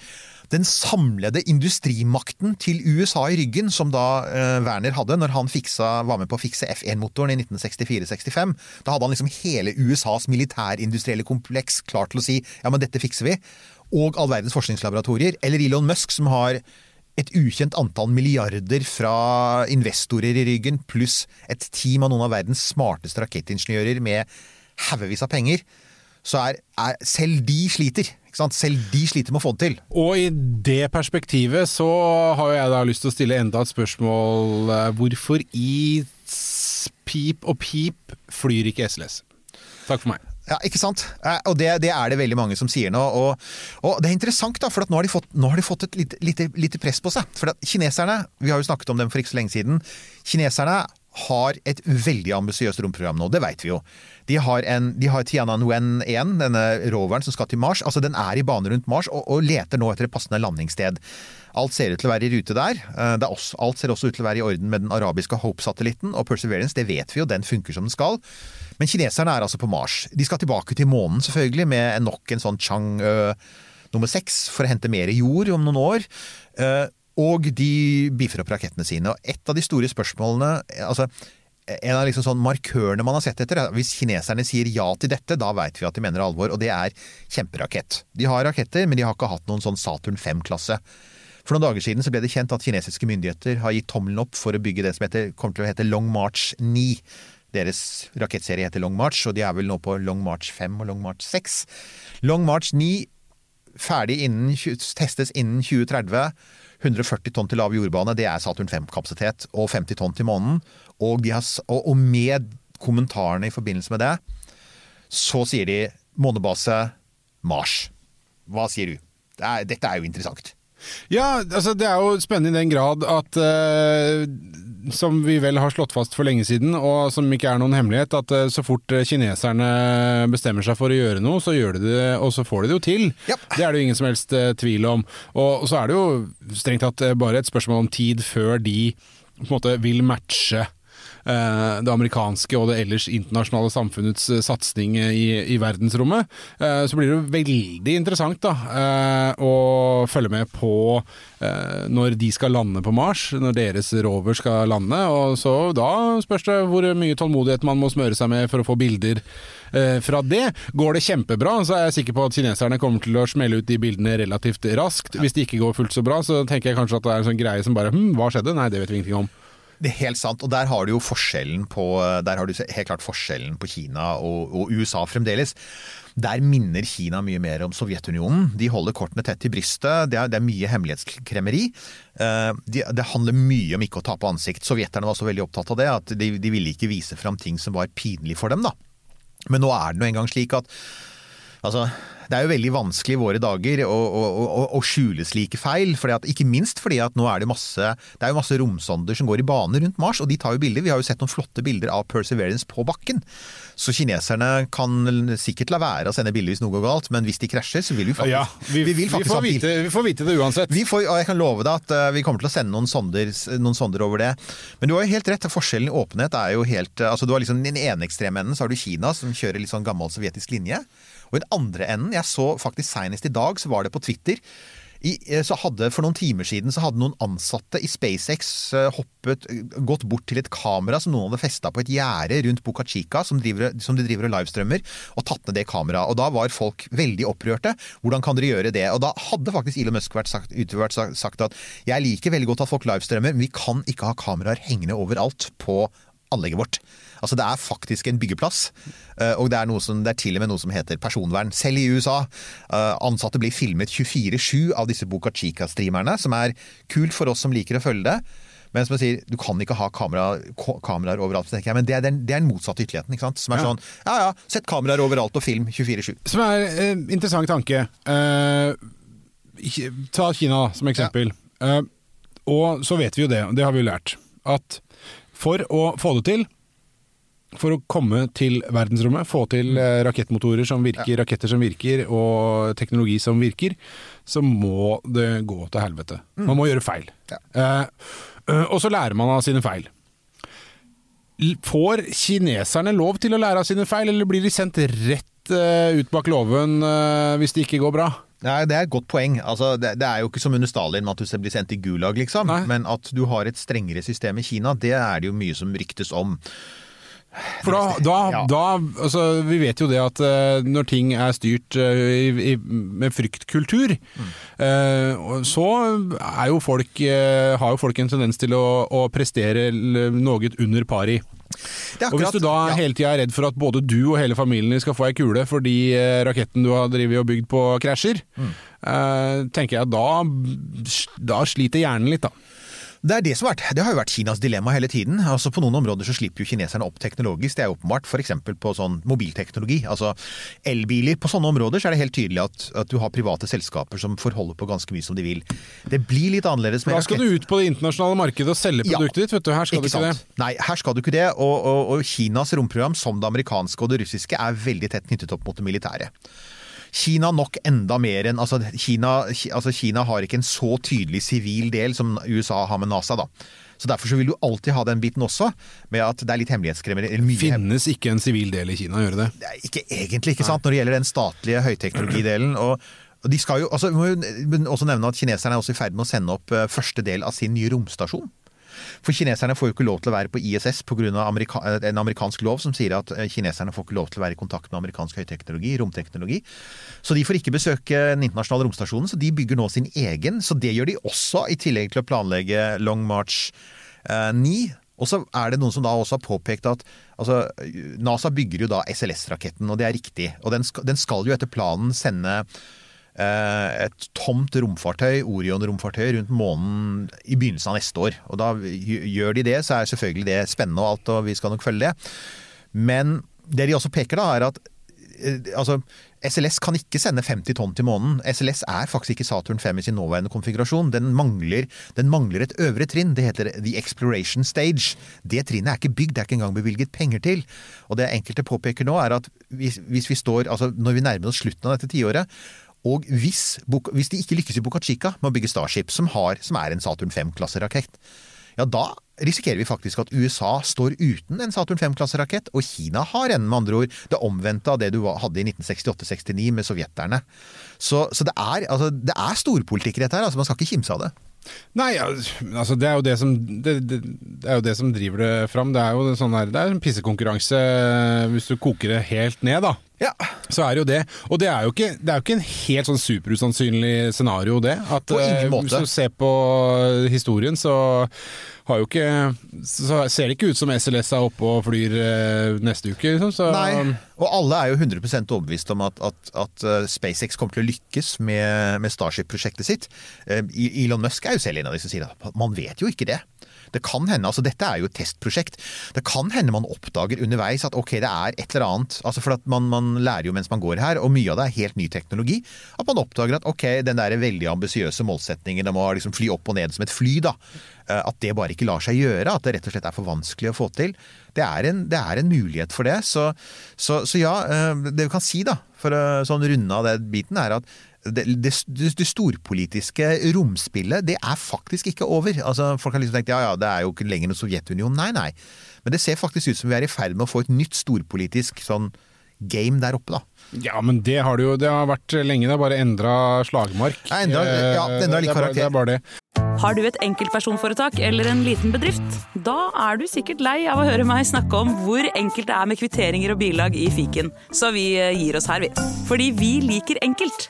den samlede industrimakten til USA i ryggen, som da eh, Werner hadde når han fiksa, var med på å fikse F1-motoren i 1964-65. Da hadde han liksom hele USAs militærindustrielle kompleks klar til å si ja, men dette fikser vi. Og all verdens forskningslaboratorier. Eller Elon Musk, som har et ukjent antall milliarder fra investorer i ryggen, pluss et team av noen av verdens smarteste rakettingeniører med haugevis av penger, så er, er selv de sliter. Selv de sliter med å få det til. Og i det perspektivet så har jeg da lyst til å stille enda et spørsmål. Hvorfor i pip og pip flyr ikke SLS? Takk for meg. Ja, ikke sant? Eh, Og det, det er det veldig mange som sier nå. Og, og det er interessant, da, for at nå har de fått, nå har de fått et lite, lite, lite press på seg. For at kineserne, vi har jo snakket om dem for ikke så lenge siden, kineserne har et veldig ambisiøst romprogram nå, det veit vi jo. De har, en, de har Tiananwen 1, denne roveren som skal til Mars. altså Den er i bane rundt Mars og, og leter nå etter et passende landingssted. Alt ser ut til å være i rute der. Eh, også, alt ser også ut til å være i orden med den arabiske Hope-satellitten. Og Perseverance, det vet vi jo, den funker som den skal. Men kineserne er altså på Mars. De skal tilbake til månen, selvfølgelig, med nok en sånn Chang nummer seks for å hente mer jord om noen år. Og de biffer opp rakettene sine. Og et av de store spørsmålene altså en av liksom sånn markørene man har sett etter, er hvis kineserne sier ja til dette, da veit vi at de mener alvor, og det er kjemperakett. De har raketter, men de har ikke hatt noen sånn Saturn 5-klasse. For noen dager siden ble det kjent at kinesiske myndigheter har gitt tommelen opp for å bygge det som heter, kommer til å hete Long March 9. Deres rakettserie heter Long March, og de er vel nå på Long March 5 og Long March 6. Long March 9 ferdig innen, testes innen 2030. 140 tonn til lav jordbane, det er Saturn 5-kapasitet, og 50 tonn til månen. Og, har, og, og med kommentarene i forbindelse med det, så sier de månebase Mars. Hva sier du? Det er, dette er jo interessant. Ja, altså det er jo spennende i den grad at uh, Som vi vel har slått fast for lenge siden, og som ikke er noen hemmelighet, at uh, så fort eh, kineserne bestemmer seg for å gjøre noe, så gjør de det, og så får de det jo til. Yep. Det er det jo ingen som helst uh, tvil om. Og så er det jo strengt tatt bare et spørsmål om tid før de på en måte vil matche det amerikanske og det ellers internasjonale samfunnets eh, satsing eh, i, i verdensrommet. Eh, Så blir det veldig interessant da, eh, å følge med på eh, når de skal lande på Mars, når deres rover skal lande. Og så da spørs det hvor mye tålmodighet man må smøre seg med for å få bilder eh, fra det. Går det kjempebra, så er jeg sikker på at kineserne kommer til å smelle ut de bildene relativt raskt. Hvis det ikke går fullt så bra, så tenker jeg kanskje at det er en sånn greie som bare hm, hva skjedde? Nei, det vet vi ingenting om. Det er helt sant, og der har du jo forskjellen på du helt klart forskjellen på Kina og, og USA fremdeles. Der minner Kina mye mer om Sovjetunionen. De holder kortene tett til brystet. Det er, det er mye hemmelighetskremmeri. Eh, de, det handler mye om ikke å tape ansikt. Sovjeterne var også veldig opptatt av det, at de, de ville ikke vise fram ting som var pinlig for dem. da. Men nå er det nå engang slik at Altså, det er jo veldig vanskelig i våre dager å, å, å, å skjule slike feil. Fordi at, ikke minst fordi at nå er det masse Det er jo masse romsonder som går i bane rundt Mars, og de tar jo bilder. Vi har jo sett noen flotte bilder av Perseverance på bakken. Så kineserne kan sikkert la være å sende bilder hvis noe går galt, men hvis de krasjer, så vil vi faktisk, Ja, vi, vi vil faktisk får ha bil- vite, vi får vite det uansett. vi får, og jeg kan love deg at eh, vi kommer til å sende noen sonder, noen sonder over det. Men du har jo helt rett, forskjellen i åpenhet er jo helt eh, altså Du har liksom den ene ekstreme enden, så har du Kina som kjører litt sånn gammel sovjetisk linje. Og i den andre enden, jeg så faktisk senest i dag, så var det på Twitter. I, eh, så hadde, for noen timer siden så hadde noen ansatte i SpaceX eh, hoppet, eh, gått bort til et kamera som noen hadde festa på et gjerde rundt Boca Chica, som, driver, som de driver og livestrømmer, og tatt ned det kameraet. Og da var folk veldig opprørte. Hvordan kan dere gjøre det? Og da hadde faktisk Elon Musk vært sagt, ute vært sagt, sagt at jeg liker veldig godt at folk livestrømmer, men vi kan ikke ha kameraer hengende overalt på anlegget vårt. Altså Det er faktisk en byggeplass, eh, og det er, noe som, det er til og med noe som heter personvern. Selv i USA. eh, Ansatte blir filmet 24-7 av disse Boca Chica-streamerne, som er kult for oss som liker å følge det. Men som jeg sier, du kan ikke ha kamera, kameraer overalt. tenker jeg, Men det er den, det er den motsatte ytterligheten. ikke sant? Som er Ja. sånn ja ja, sett kameraer overalt og film 24-7. Som er en interessant tanke. Eh, ta Kina som eksempel. Eh, og så vet vi jo det, og det har vi jo lært, at for å få det til for å komme til verdensrommet, få til eh, rakettmotorer som virker, raketter som virker, og teknologi som virker, så må det gå til helvete. Man må gjøre feil. Ja. Eh, øh, og så lærer man av sine feil. Får kineserne lov til å lære av sine feil, eller blir de sendt rett eh, ut bak låven eh, hvis det ikke går bra? Nei, Det er et godt poeng. Altså, det, det er jo ikke som under Stalin med at du blir sendt i Gulag, liksom. Nei. Men at du har et strengere system i Kina, det er det jo mye som ryktes om. For da, da, Ja. da altså, Vi vet jo det at uh, når ting er styrt uh, i, i, med fryktkultur, mm. uh, så er jo folk, har jo folk en tendens til å, å prestere noe under pari. Og hvis du da ja. hele tida er redd for at både du og hele familien din skal få ei kule fordi raketten du har drevet og bygd på krasjer, Mm. tenker jeg da, da sliter hjernen litt, da. Det er det som har vært, det har jo vært Kinas dilemma hele tiden. Altså På noen områder så slipper jo kineserne opp teknologisk. Det er åpenbart f.eks. på sånn mobilteknologi. Altså elbiler. På sånne områder så er det helt tydelig at, at du har private selskaper som får holde på ganske mye som de vil. Det blir litt annerledes med Da skal du ut på det internasjonale markedet og selge Ja. ditt, vet du. Her skal du ikke det. Nei, her skal du ikke det. Og, og, og Kinas romprogram, som det amerikanske og det russiske, er veldig tett knyttet opp mot det militære. Kina nok enda mer enn altså Kina, altså Kina har ikke en så tydelig sivil del som USA har med NASA. da. Så Derfor så vil du alltid ha den biten også, med at det er litt hemmelighetskremmeri. Finnes ikke en sivil del i Kina, gjør det det? det er ikke egentlig, ikke sant, når det gjelder den statlige høyteknologidelen. og og de skal jo, altså, vi må jo også nevne at Kineserne er også i ferd med å sende opp eh, første del av sin nye romstasjon. For kineserne får jo ikke lov til å være på ISS pga. Amerika en amerikansk lov som sier at eh, kineserne får ikke lov til å være i kontakt med amerikansk høyteknologi, romteknologi. Så de får ikke besøke den internasjonale romstasjonen, så de bygger nå sin egen. Så det gjør de også, i tillegg til å planlegge Long March eh, 9. Og så er det noen som da også har påpekt at altså, NASA bygger jo da SLS-raketten, og det er riktig. Og den skal, den skal jo etter planen sende eh, et tomt romfartøy, Orion-romfartøy, rundt månen i begynnelsen av neste år. Og da gjør de det, så er selvfølgelig det spennende og alt, og vi skal nok følge det. Men det de også peker da, er at eh, altså, SLS kan ikke sende 50 tonn til månen. SLS er faktisk ikke Saturn 5 i sin nåværende konfigurasjon. Den mangler, den mangler et øvre trinn. Det heter The Exploration Stage. Det trinnet er ikke bygd, det er ikke engang bevilget penger til. Og det enkelte påpeker nå, er at hvis, hvis vi står, altså når vi nærmer oss slutten av dette tiåret, og hvis, hvis de ikke lykkes i Boca Chica med å bygge Starship, som, har, som er en Saturn 5-klasserakett, ja da risikerer vi faktisk at USA står uten en Saturn 5-klasserakett, og Kina har en, med andre ord, det omvendte av det du hadde i 1968-69 med sovjeterne. Så, så det, er, altså, er storpolitikk dette her, altså man skal ikke kimse av det. Nei, altså det er jo det som det, det, det er jo det som driver det fram. Det er jo sånn her, det er en pissekonkurranse hvis du koker det helt ned, da. Ja, Så er det jo det. Og det er jo ikke, det er jo ikke en helt sånn superusannsynlig scenario, det. At, På ingen eh, måte. Hvis du ser på historien, så har jo ikke Så ser det ikke ut som SLS er oppe og flyr eh, neste uke, liksom. Så Nei, og alle er jo 100 overbevist om at, at, at eh, SpaceX kommer til å lykkes med, med Starship-prosjektet sitt. Eh, Elon Musk er jo selv en av de som sier at man vet jo ikke det. Det kan hende, altså Dette er jo et testprosjekt. Det kan hende man oppdager underveis at ok, det er et eller annet. altså For at man, man lærer jo mens man går her, og mye av det er helt ny teknologi. At man oppdager at ok, den der veldig ambisiøse målsetningen om å liksom fly opp og ned som et fly, da. eh, At det bare ikke lar seg gjøre. At det rett og slett er for vanskelig å få til. Det er en, det er en mulighet for det. Så, så, så ja, eh, det vi kan si da, for å sånn runde av den biten, er at det, det, det storpolitiske romspillet, det er faktisk ikke over. Altså, folk har liksom tenkt ja ja, det er jo ikke lenger noen Sovjetunionen. Nei, nei. Men det ser faktisk ut som vi er i ferd med å få et nytt storpolitisk sånn game der oppe, da. Ja, men det har det jo Det har vært lenge, det har bare endra slagmark. Ja, endra- ja, Eh, endra litt det er karakter. Det er bare det. Har du et enkeltpersonforetak eller en liten bedrift? Da er du sikkert lei av å høre meg snakke om hvor enkelt det er med kvitteringer og bilag i fiken, så vi eh, gir oss her, vi. Fordi vi liker enkelt.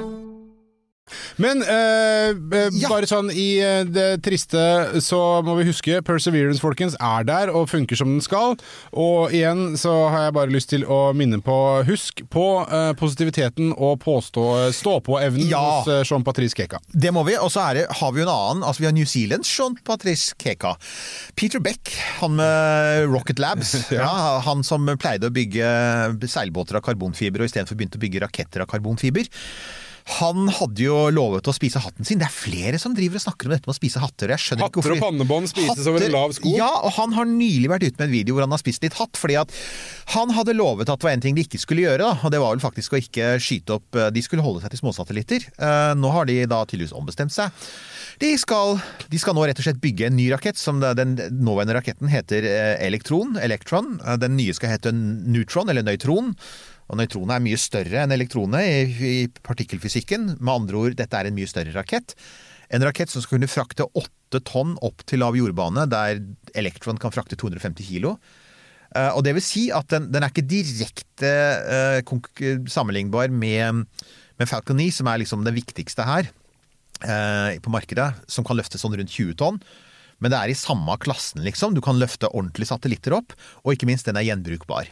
Men eh, Ja. bare sånn i eh, det triste så må vi huske Perseverance, folkens, er der og funker som den skal. Og igjen så har jeg bare lyst til å minne på Husk på eh, positiviteten og påstå stå-på-evnen Ja. hos eh, Jean Patrice Keka. Det må vi. Og så har vi jo en annen. altså Vi har New Zealands Jean-Patrice Keka. Peter Beck, han med Rocket Labs. *laughs* ja. Han som pleide å bygge seilbåter av karbonfiber og istedenfor begynte å bygge raketter av karbonfiber. Han hadde jo lovet å spise hatten sin. Det er flere som driver og snakker om dette med å spise hatter. Jeg skjønner ikke Hatter og pannebånd spises over en lav sko. Ja, og han har nylig vært ute med en video hvor han har spist litt hatt. fordi at han hadde lovet at det var en ting de ikke skulle gjøre, da, og det var vel faktisk å ikke skyte opp De skulle holde seg til småsatellitter. Eh, Nå har de da tydeligvis ombestemt seg. De skal, de skal nå rett og slett bygge en ny rakett. som Den nåværende raketten heter eh, Elektron. Elektron. Eh, Den nye skal hete Neutron, eller Nøytron. Og nøytronet er mye større enn elektronet i, i partikkelfysikken. Med andre ord, dette er en mye større rakett. En rakett som skal kunne frakte åtte tonn opp til lav jordbane, der Elektron kan frakte 250 kilo. Uh, og det vil si at den, den er ikke direkte uh, sammenlignbar med, med Falcon 9, som er liksom det viktigste her uh, på markedet, som kan løfte sånn rundt 20 tonn. Men det er i samme klassen, liksom. Du kan løfte ordentlige satellitter opp, og ikke minst, den er gjenbrukbar.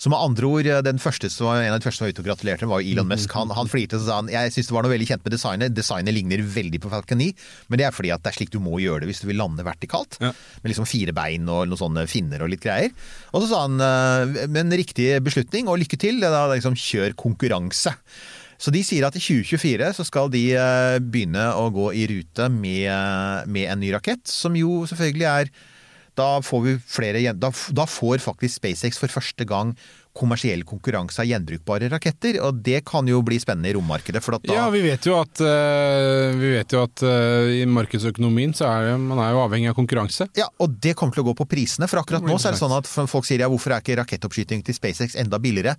Så med andre ord, den første som var, en av de første som var ute og gratulerte, var jo Elon Musk. Han, han flirte og sa han, jeg syns det var noe veldig kjent med designet. Designet ligner veldig på Falcon 9, men det er fordi at det er slik du må gjøre det hvis du vil lande vertikalt. Ja. Med liksom fire bein og noen sånne finner og litt greier. Og så sa han, med men riktig beslutning og lykke til, det er da liksom kjør konkurranse. Så de sier at i 2024 så skal de eh, begynne å gå i rute med, med en ny rakett, som jo selvfølgelig er da får vi flere da, da får faktisk SpaceX for første gang kommersiell konkurranse av gjenbrukbare raketter, og det kan jo bli spennende i rommarkedet. Ja, vi vet jo at, eh, vi vet jo at eh, i markedsøkonomien så er det, man er jo avhengig av konkurranse. Ja, og det kommer til å gå på prisene. For akkurat nå så er det sånn at folk sier ja, hvorfor er ikke rakettoppskyting til SpaceX enda billigere?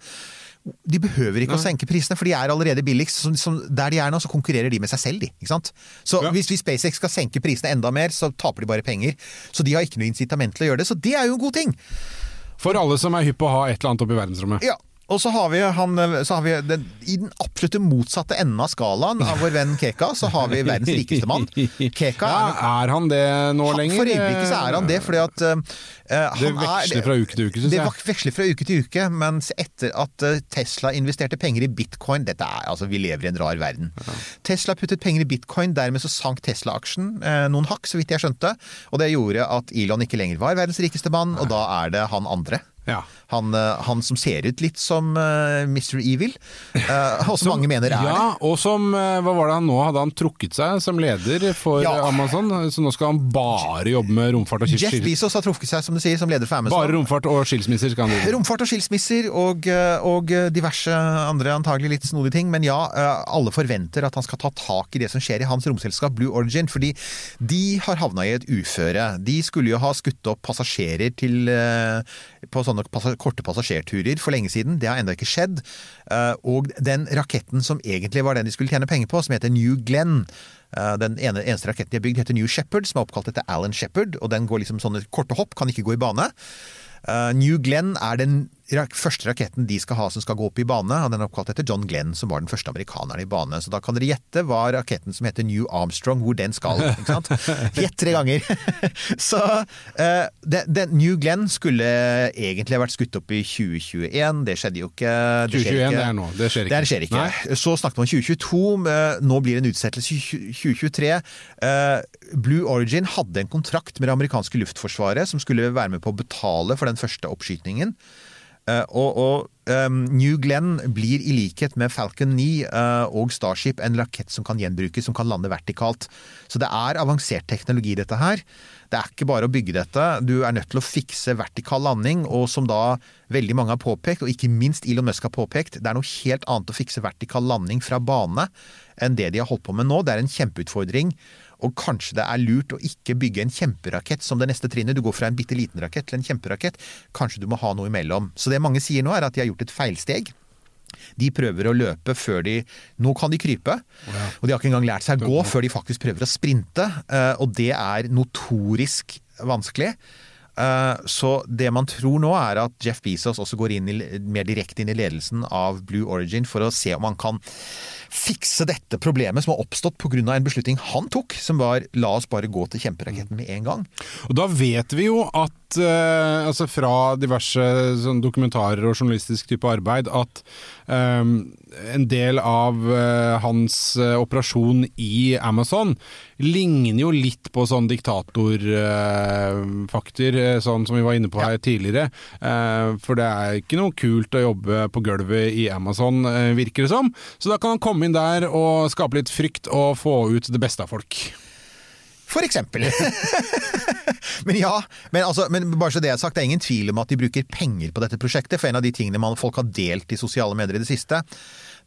De behøver ikke å senke prisene, for de er allerede billigst. Så, så der de er nå, så konkurrerer de med seg selv, de. Ikke sant? Så Ja. hvis, hvis SpaceX skal senke prisene enda mer, så taper de bare penger. Så de har ikke noe incitament til å gjøre det. Så det er jo en god ting. For alle som er hypp på å ha et eller annet oppe i verdensrommet. Ja. Og så har vi, han, så har vi den, I den absolutte motsatte enden av skalaen av vår venn Keka, så har vi verdens rikeste mann. Keka Ja, er er han det nå Han- lenger? For øyeblikket så er han det, fordi at uh, Det veksler er- fra uke til uke, synes jeg. Det veksler fra uke til uke, mens etter at eh, Tesla investerte penger i bitcoin Dette er, altså Vi lever i en rar verden. Tesla puttet penger i bitcoin, dermed så sank Tesla-aksjen uh, noen hakk, så vidt jeg skjønte. Og det gjorde at Elon ikke lenger var verdens rikeste mann, og da er det han andre. Ja. Han, eh, han som ser ut litt som uh, Mr. Evil, uh, og som mange mener er ja, det. og som eh, Hva var det han nå hadde han trukket seg som leder for Ja. Amazon? Så nå skal han bare jobbe med romfart og Jeff? Bezos har trukket seg, som du sier, som leder for Amazon. Bare romfart og skilsmisser skal han drive. Romfart og skilsmisser og, eh, og diverse andre antagelig litt snodige ting. Men ja, eh, alle forventer at han skal ta tak i det som skjer i hans romselskap Blue Origin. Fordi de har havna i et uføre. De skulle jo ha skutt opp passasjerer til, eh, på sånne passa korte passasjerturer for lenge siden. Det har ennå ikke skjedd. Eh, Og den raketten som egentlig var den de skulle tjene penger på, som heter New Glenn eh, den ene, eneste raketten de har bygd, heter New Shepherd, som er oppkalt etter Alan Shepherd. Og den går liksom sånne korte hopp, kan ikke gå i bane. Eh, New Glenn er den første raketten de skal ha som skal gå opp i bane. Den er oppkalt etter John Glenn, som var den første amerikaneren i bane. Så da kan dere gjette hva raketten som heter New Armstrong, hvor den skal. ikke sant? *laughs* Gjett tre ganger! *laughs* Så uh, det, det, New Glenn skulle egentlig ha vært skutt opp i 2021. Det skjedde jo ikke. Det skjer 2021, ikke. det er nå. Det skjer ikke. Det skjer ikke. Så snakket man om 2022, eh, nå blir det en utsettelse i 2023. Uh, Blue Origin hadde en kontrakt med det amerikanske luftforsvaret som skulle være med på å betale for den første oppskytingen. Eh, og, og um, New Glenn blir i likhet med Falcon 9 uh, og Starship en rakett som kan gjenbrukes, som kan lande vertikalt. Så det er avansert teknologi, dette her. Det er ikke bare å bygge dette. Du er nødt til å fikse vertikal landing, og som da veldig mange har påpekt, og ikke minst Elon Musk har påpekt, det er noe helt annet å fikse vertikal landing fra bane enn det de har holdt på med nå. Det er en kjempeutfordring. Og kanskje det er lurt å ikke bygge en kjemperakett som det neste trinnet. Du går fra en bitte liten rakett til en kjemperakett. Kanskje du må ha noe imellom. Så det mange sier nå, er at de har gjort et feilsteg. De prøver å løpe før de Nå kan de krype. Og de har ikke engang lært seg å gå før de faktisk prøver å sprinte. eh, Og det er notorisk vanskelig. Eh, Så det man tror nå er at Jeff Bezos også går inn i, mer direkte inn i ledelsen av Blue Origin for å se om han kan fikse dette problemet som har oppstått pga. en beslutning han tok, som var la oss bare gå til kjemperaketten med en gang. Og da vet vi jo at at eh, altså fra diverse sånn dokumentarer og journalistisk type arbeid at um, en del av uh, hans uh, operasjon i Amazon ligner jo litt på sånn diktatorfakter, sånn som vi var inne på her tidligere. For det er ikke noe kult å jobbe på gulvet i Amazon, virker det som. Så da kan han komme inn der og skape litt frykt og få ut det beste av folk. For eksempel. *laughs* men ja, men, altså, men bare så det er sagt, det er ingen tvil om at de bruker penger på dette prosjektet. For en av de tingene man, folk har delt i sosiale medier i det siste,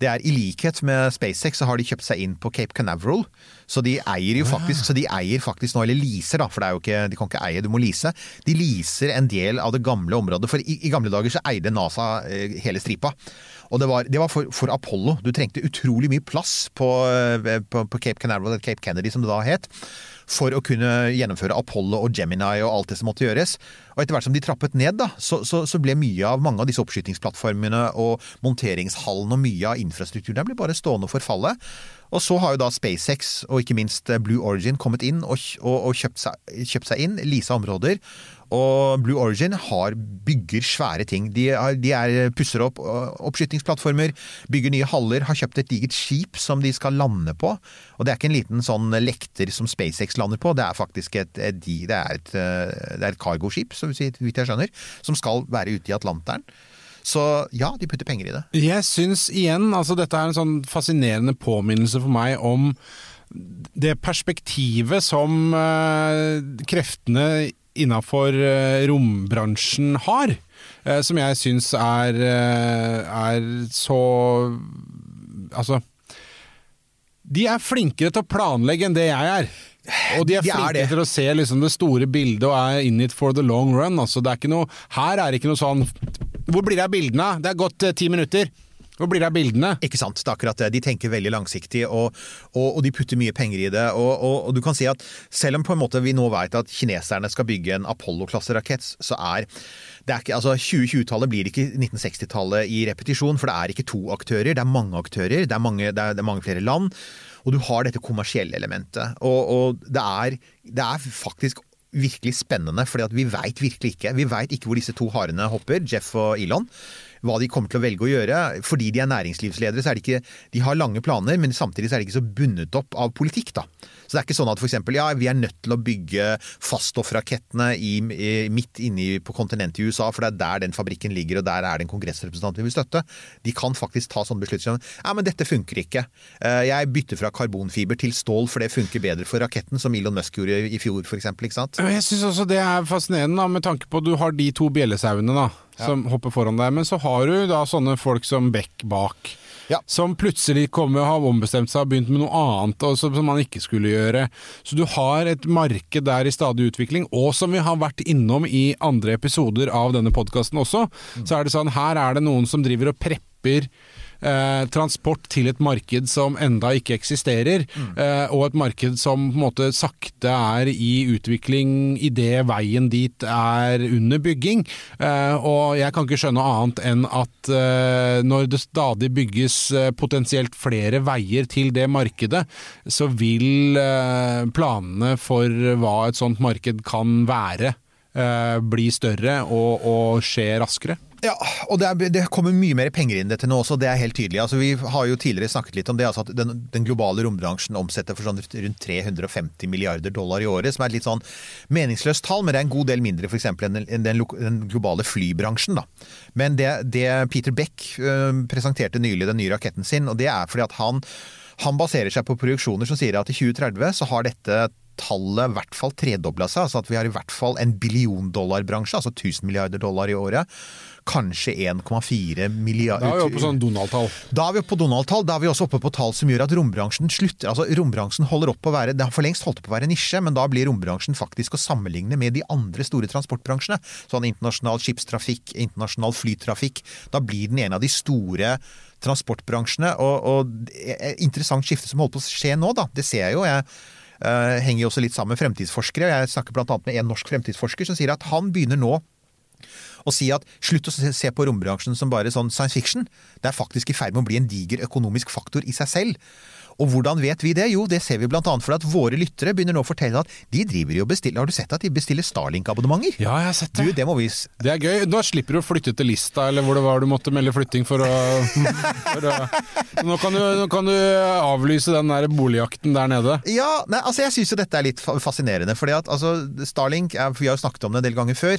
det er i likhet med SpaceX så har de kjøpt seg inn på Cape Canaveral. Så de eier jo faktisk, så de eier faktisk nå, eller leaser da, for ikke, de kan ikke eie, du må lease. De leaser en del av det gamle området. For i, i gamle dager så eide NASA eh, hele stripa. Og det var, det var for, for Apollo. Du trengte utrolig mye plass på, eh, på, på Cape Canaveral, eller Cape Kennedy som det da het for å kunne gjennomføre Apollo og Gemini og alt det som måtte gjøres. Og etter hvert som de trappet ned, da, så, så, så ble mye av mange av disse oppskytingsplattformene og monteringshallen og mye av infrastrukturen der ble bare stående og forfalle. Og så har jo da SpaceX og ikke minst Blue Origin kommet inn og, og, og kjøpt, seg, kjøpt seg inn, leasa områder. Og Blue Origin har, bygger svære ting. De, er, de er, pusser opp oppskytingsplattformer, bygger nye haller, har kjøpt et digert skip som de skal lande på. Og det er ikke en liten sånn lekter som SpaceX lander på, det er faktisk et, et, det er et, det er et cargoskip, så vidt jeg skjønner, som skal være ute i Atlanteren. Så ja, de putter penger i det. Jeg syns igjen, altså dette er en sånn fascinerende påminnelse for meg om det perspektivet som kreftene innafor uh, rombransjen har. Uh, som jeg syns er, er så Altså De er flinkere til å planlegge enn det jeg er. Og de er De er flinke til å se liksom det store bildet og er in it for the long run. Altså, det er ikke noe, her er det ikke noe sånn Hvor blir det av bildene? Det er gått eh, ti minutter. Hvor blir det av bildene? Ikke sant, det er akkurat det. De tenker veldig langsiktig, og, og, og de putter mye penger i det. Og, og, du kan si at selv om på en måte vi nå vet at kineserne skal bygge en Apollo-klasserakett, så er det er ikke, altså 2020-tallet blir ikke 1960-tallet i repetisjon, for det er ikke to aktører, det er mange aktører, det er mange, det er, det er mange flere land. Og du har dette kommersielle elementet. Og, det, er, det er faktisk virkelig spennende, fordi vi veit virkelig ikke. Vi veit ikke hvor disse to harene hopper, Jeff og Elon. Hva de kommer til å velge å gjøre. Fordi de er næringslivsledere, så er de ikke De har lange planer, men samtidig så er de ikke så bundet opp av politikk, da. Så det er ikke sånn at f.eks. ja, vi er nødt til å bygge faststoffrakettene i, i, midt inne på kontinentet i USA, for det er der den fabrikken ligger, og der er det en kongressrepresentant vi vil støtte. De kan faktisk ta sånne beslutninger ja, men dette funker ikke. Eh, Jeg bytter fra karbonfiber til stål, for det funker bedre for raketten, som Elon Musk gjorde i fjor, f.eks. Ikke sant? Jeg syns også det er fascinerende, da, med tanke på at du har de to bjellesauene da, som hopper foran deg. Men så har du da sånne folk som Beck bak. Ja. Som plutselig kommer og har ombestemt seg og begynt med noe annet og som man ikke skulle gjøre. Så du har et marked der i stadig utvikling, og som vi har vært innom i andre episoder av denne podkasten også, så er det sånn her er det noen som driver og prepper eh, transport til et marked som enda ikke eksisterer, eh, og et marked som på en måte sakte er i utvikling idet veien dit er under bygging. Eh, og jeg kan ikke skjønne annet enn at eh, når det stadig bygges eh, potensielt flere veier til det markedet, så vil eh, planene for hva et sånt marked kan være, bli større og, og skje raskere. Ja, og det, er, det kommer mye mer penger inn dette nå også, det er helt tydelig. Altså, vi har jo tidligere snakket litt om det, altså at den, den globale rombransjen omsetter for sånn rundt 350 milliarder dollar i året, som er et litt sånn meningsløst tall, men det er en god del mindre eksempel enn den, den, den globale flybransjen. Da. Men det, det Peter Beck øh, presenterte nylig, den nye raketten sin, og det er fordi at han, han baserer seg på projeksjoner som sier at i 2030 så har dette tallet i hvert fall tredobla seg. altså at Vi har i hvert fall en billion dollar-bransje, altså 1000 milliarder dollar i året. Kanskje 1,4 milliarder Da er vi oppe på sånn Donald-tall. da er vi oppe på Donald-tall. Da er vi også oppe på tall som gjør at rombransjen slutter. Altså Rombransjen holder opp på å være Det har for lengst holdt på å være nisje, men da blir rombransjen faktisk å sammenligne med de andre store transportbransjene. Sånn internasjonal skipstrafikk, internasjonal flytrafikk. Da blir den en av de store transportbransjene. Og, og er interessant skifte som holder på å skje nå, da. Det ser jeg jo. jeg eh, henger jo også litt sammen med fremtidsforskere. Jeg snakker bl.a. med en norsk fremtidsforsker som sier at han begynner nå å si at slutt å se på rombransjen som bare sånn science fiction. Det er faktisk i ferd med å bli en diger økonomisk faktor i seg selv. Og hvordan vet vi det? Jo, det ser vi blant annet fordi at våre lyttere begynner nå å fortelle at de driver jo og bestiller Har du sett at de bestiller Starlink-abonnementer? Ja, jeg har sett Du, det. det må vi Det er gøy. Da slipper du å flytte til Lista, eller hvor det var du måtte melde flytting for å, for å nå, kan du, nå kan du avlyse den der boligjakten der nede. Ja, nei, altså jeg syns jo dette er litt fascinerende. fordi at altså, Starlink, Vi har jo snakket om det en del ganger før.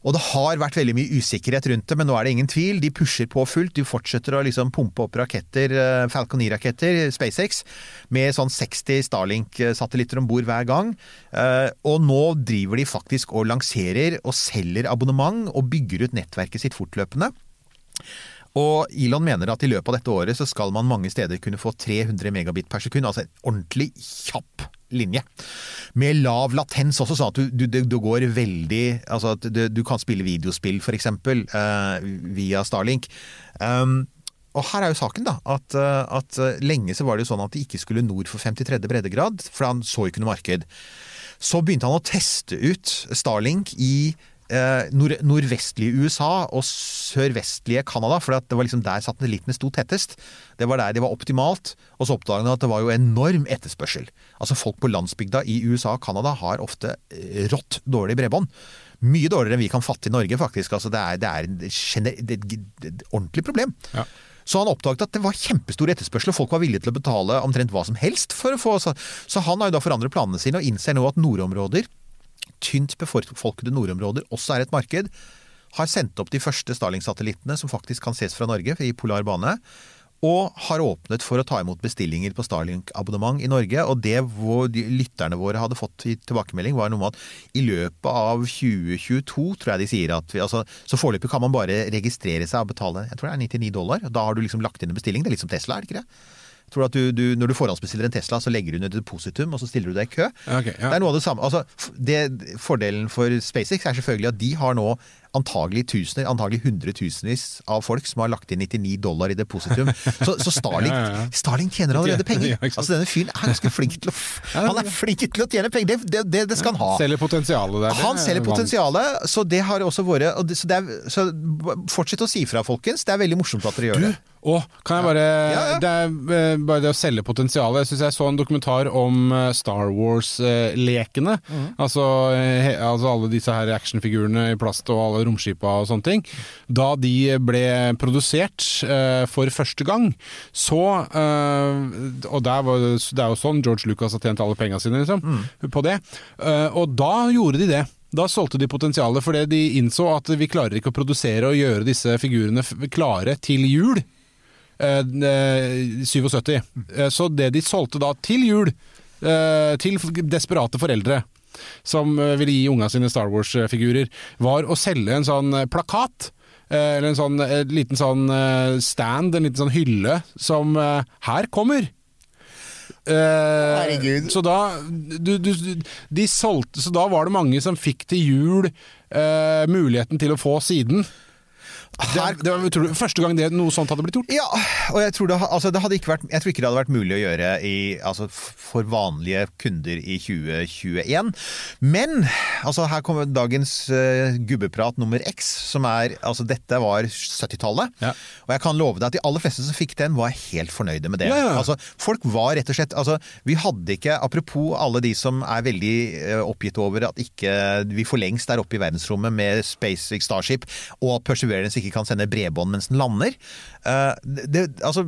Og det har vært veldig mye usikkerhet rundt det, men nå er det ingen tvil. De pusher på fullt. De fortsetter å liksom pumpe opp raketter, eh, Falcon 9-raketter, SpaceX, med sånn 60 Starlink-satellitter om bord hver gang. Eh, Og nå driver de faktisk og lanserer og selger abonnement og bygger ut nettverket sitt fortløpende. Og Elon mener at i løpet av dette året så skal man mange steder kunne få 300 megabit per sekund, altså en ordentlig kjapp linje. Med lav latens også, sånn at du, du, det går veldig Altså at du, du kan spille videospill f.eks. Uh, via Starlink. Um, og her er jo saken, da. At, eh, at eh, lenge så var det jo sånn at de ikke skulle nord for 53. breddegrad, for han så ikke noe marked. Så begynte han å teste ut Starlink i eh, nord nordvestlige USA og sørvestlige Canada, for det var liksom der satellittene sto tettest. Det var der de var optimalt. Og så oppdaget han at det var jo enorm etterspørsel. Altså Folk på landsbygda i USA og Canada har ofte eh, rått dårlig bredbånd. Mye dårligere enn vi kan fatte i Norge, faktisk. Altså, det er, det er det, et ordentlig problem. Ja. Så han oppdaget at det var kjempestor etterspørsel, og folk var villige til å betale omtrent hva som helst for å få Så, så han har jo da forandret planene sine og innser nå at nordområder, tynt befolkede nordområder, også er et marked. Har sendt opp de første Starlink-satellittene som faktisk kan ses fra Norge, i polar bane. Og har åpnet for å ta imot bestillinger på Starlink-abonnement i Norge. Og det hvor de lytterne våre hadde fått i tilbakemelding, var noe med at i løpet av 2022, tror jeg de sier at vi, altså, Så foreløpig kan man bare registrere seg og betale jeg tror det er 99 dollar. Da har du liksom lagt inn en bestilling. Det er litt som Tesla, er det ikke det? Tror at du, du, Når du forhåndsbestiller en Tesla, så legger du ned depositum, og så stiller du deg i kø. Okay, ja. Det er noe av det samme. Altså, det, fordelen for SpaceX er selvfølgelig at de har nå antagelig tusener, antagelig hundretusenvis av folk som har lagt inn 99 dollar i depositum. *laughs* Så, så Starling, Ja, ja. Starlink tjener allerede penger. *laughs* Altså Denne fyren er ganske flink til å *laughs* Han er flink til å tjene penger! Det, det, det, skal han ha. Selger potensialet der. Han er selger potensialet, så det har også vært så, det så Fortsett å si fra, folkens. Det er veldig morsomt at dere gjør det. Å, kan jeg bare Ja, ja. Det er eh, bare det å selge potensialet. Jeg syns jeg så en dokumentar om eh, Star Wars-lekene. Mm. Altså, eh, he- altså alle disse her actionfigurene i plast og alle romskipa og sånne ting. Da de ble produsert uh, for første gang, så uh, Og var, det det er jo sånn George Lucas har tjent alle penga sine, liksom, mm. på det. Uh, og da gjorde de det. Da solgte de potensialet fordi de innså at vi klarer ikke å produsere og gjøre disse figurene klare til jul. Eh, eh, 77. Eh, Så det de solgte da til jul, eh, til desperate foreldre som eh, ville gi unga sine Star Wars-figurer, var å selge en sånn eh, plakat. eh, Eller en sånn en liten sånn eh, stand, en liten sånn hylle, som eh, Her kommer! Herregud. Så da du, du, De solgte Så da var det mange som fikk til jul eh, muligheten til å få siden. Det, Her- det var utrolig, første gang det, noe sånt hadde blitt gjort. Ja, og jeg tror, det, altså det vært, jeg tror ikke det hadde vært mulig å gjøre i, altså for vanlige kunder i 2021. Men altså her kommer dagens uh, gubbeprat nummer X, som er altså Dette var 70-tallet. Ja. Og jeg kan love deg at de aller fleste som fikk den, var helt fornøyde med det. Ja, ja. Altså, folk var rett og slett altså, Vi hadde ikke, apropos alle de som er veldig uh, oppgitt over at ikke vi for lengst er oppe i verdensrommet med SpaceX Starship, og at Perseverance ikke kan sende bredbånd mens den lander. Eh, det, altså,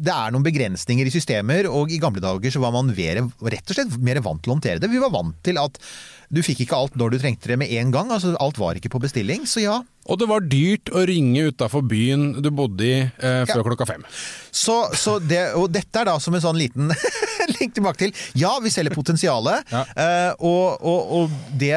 det er noen begrensninger i systemer, og i gamle dager så var man mer, rett og slett mer vant til å håndtere det. Vi var vant til at du fikk ikke alt når du trengte det med en gang. altså Alt var ikke på bestilling. Så ja, Og det var dyrt å ringe utafor byen du bodde i eh, før Ja. klokka fem. Så, så det, og dette er da som en sånn liten *laughs* link tilbake til. Ja, vi selger potensialet. Ja. eh, og, og, og det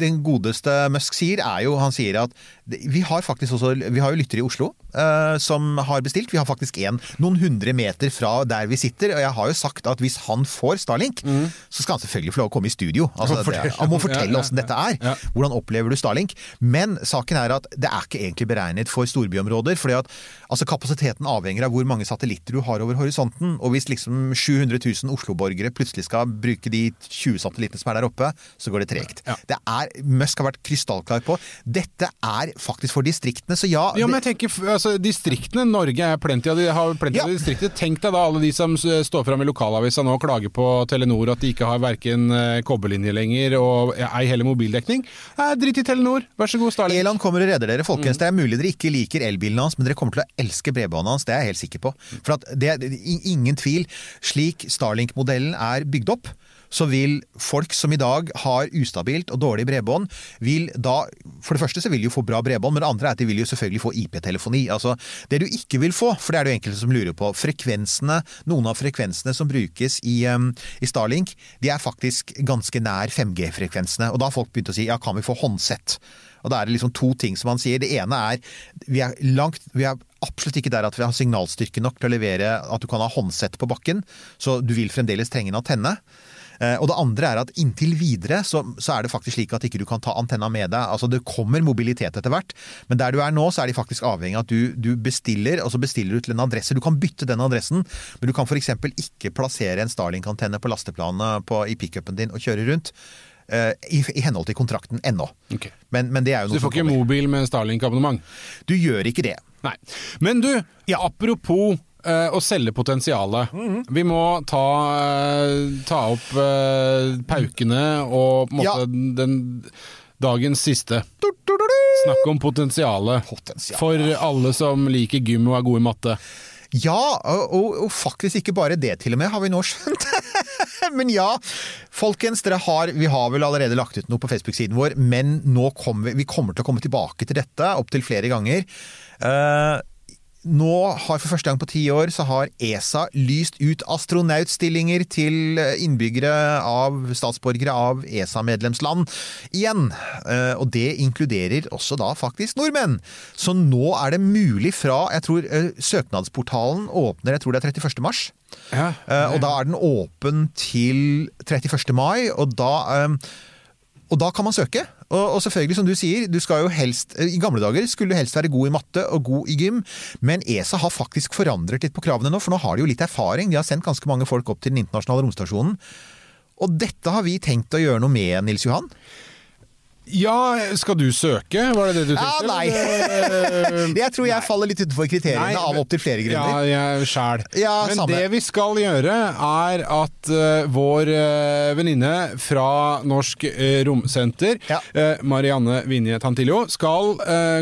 den godeste Musk sier, er jo Han sier at vi har faktisk også Vi har jo lyttere i Oslo uh, som har bestilt. Vi har faktisk en noen hundre meter fra der vi sitter. Og jeg har jo sagt at hvis han får Starlink, så skal han selvfølgelig få lov å komme i studio. Altså, Mm. Det, han må Ja, fortelle ja, åssen dette er. ja. Hvordan opplever du Starlink? Men saken er at det er ikke egentlig beregnet for storbyområder. fordi at altså, kapasiteten avhenger av hvor mange satellitter du har over horisonten. Og hvis liksom 700 000 Oslo-borgere plutselig skal bruke de 20 satellittene som er der oppe, så går det tregt. Ja. Det er, Musk har vært krystallklar på dette er faktisk for distriktene, så ja. Ja, men jeg tenker, altså, distriktene, Norge er plenty av de har plenty Ja. av distrikter. Tenk deg da alle de som står fram i lokalavisa nå og klager på Telenor at de ikke har verken eh, kobberlinje lenger og ei heller mobildekning. Eh, drit i Telenor, vær så god, Starling. Eland kommer og redder dere, folkens. Mm. Det er mulig dere ikke liker elbilen hans, men dere kommer til å elske bredbåndet hans. Det er jeg helt sikker på. For at det er ingen tvil. Slik Starlink-modellen er bygd opp, så vil folk som i dag har ustabilt og dårlig bredbånd, vil da For det første så vil de jo få bra bredbånd, men det andre er at de vil jo selvfølgelig få IP-telefoni. Altså, det du ikke vil få, for det er det jo enkelte som lurer på, frekvensene, noen av frekvensene som brukes i, um, i Starlink, de er faktisk ganske nær 5G-frekvensene. Og da har folk begynt å si ja, kan vi få håndsett? Og da er det liksom to ting som man sier. Det ene er vi er langt Vi er absolutt ikke der at vi har signalstyrke nok til å levere at du kan ha håndsett på bakken, så du vil fremdeles trenge en antenne. Eh, Og det andre er at inntil videre så, så er det faktisk slik at ikke du kan ta antenna med deg. Altså det kommer mobilitet etter hvert, men der du er nå så er de faktisk avhengig av at du, du bestiller, og så bestiller du til en adresse. Du kan bytte den adressen, men du kan f.eks. ikke plassere en Starlink-antenne på lasteplanet på, i pickupen din og kjøre rundt. eh, I, I henhold til kontrakten ennå. Ok. Men, men det er jo Så du får ikke mobil med Starlink-abonnement? Du gjør ikke det. Nei. Men du, apropos eh, å selge potensialet. Mhm. Vi må ta, eh, ta opp uh, paukene og på en måte Ja. den dagens siste. Snakk om potensialet. Potensial. For alle som liker gym og er gode i matte. Ja, og, og, og faktisk ikke bare det til og med, har vi nå skjønt. *laughs* men ja, folkens, dere har, vi har vel allerede lagt ut noe på Facebook-siden vår, men nå kommer vi, vi kommer til å komme tilbake til dette opptil flere ganger. Eh, nå har for første gang på ti år så har ESA lyst ut astronautstillinger til innbyggere av statsborgere av ESA-medlemsland igjen. Eh, Og det inkluderer også da faktisk nordmenn. Så nå er det mulig fra Jeg tror eh, søknadsportalen åpner jeg tror det er 31. mars. Ja. Eh, Og da er den åpen til 31. mai, og da eh, og da kan man søke. Og, og selvfølgelig, som du sier, du skal jo helst I gamle dager skulle du helst være god i matte og god i gym, men ESA har faktisk forandret litt på kravene nå, for nå har de jo litt erfaring. De har sendt ganske mange folk opp til den internasjonale romstasjonen. Og dette har vi tenkt å gjøre noe med, Nils Johan. Ja, skal du søke? Var det det du tenkte? Ja, nei. *laughs* Jeg tror jeg faller litt utenfor kriteriene Nei, av opptil flere Ja, grunner. jeg sjæl. Ja, Men samme. det vi skal gjøre, er at uh, vår uh, venninne fra Norsk uh, Romsenter, Ja. Marianne Vinje Tantillo, skal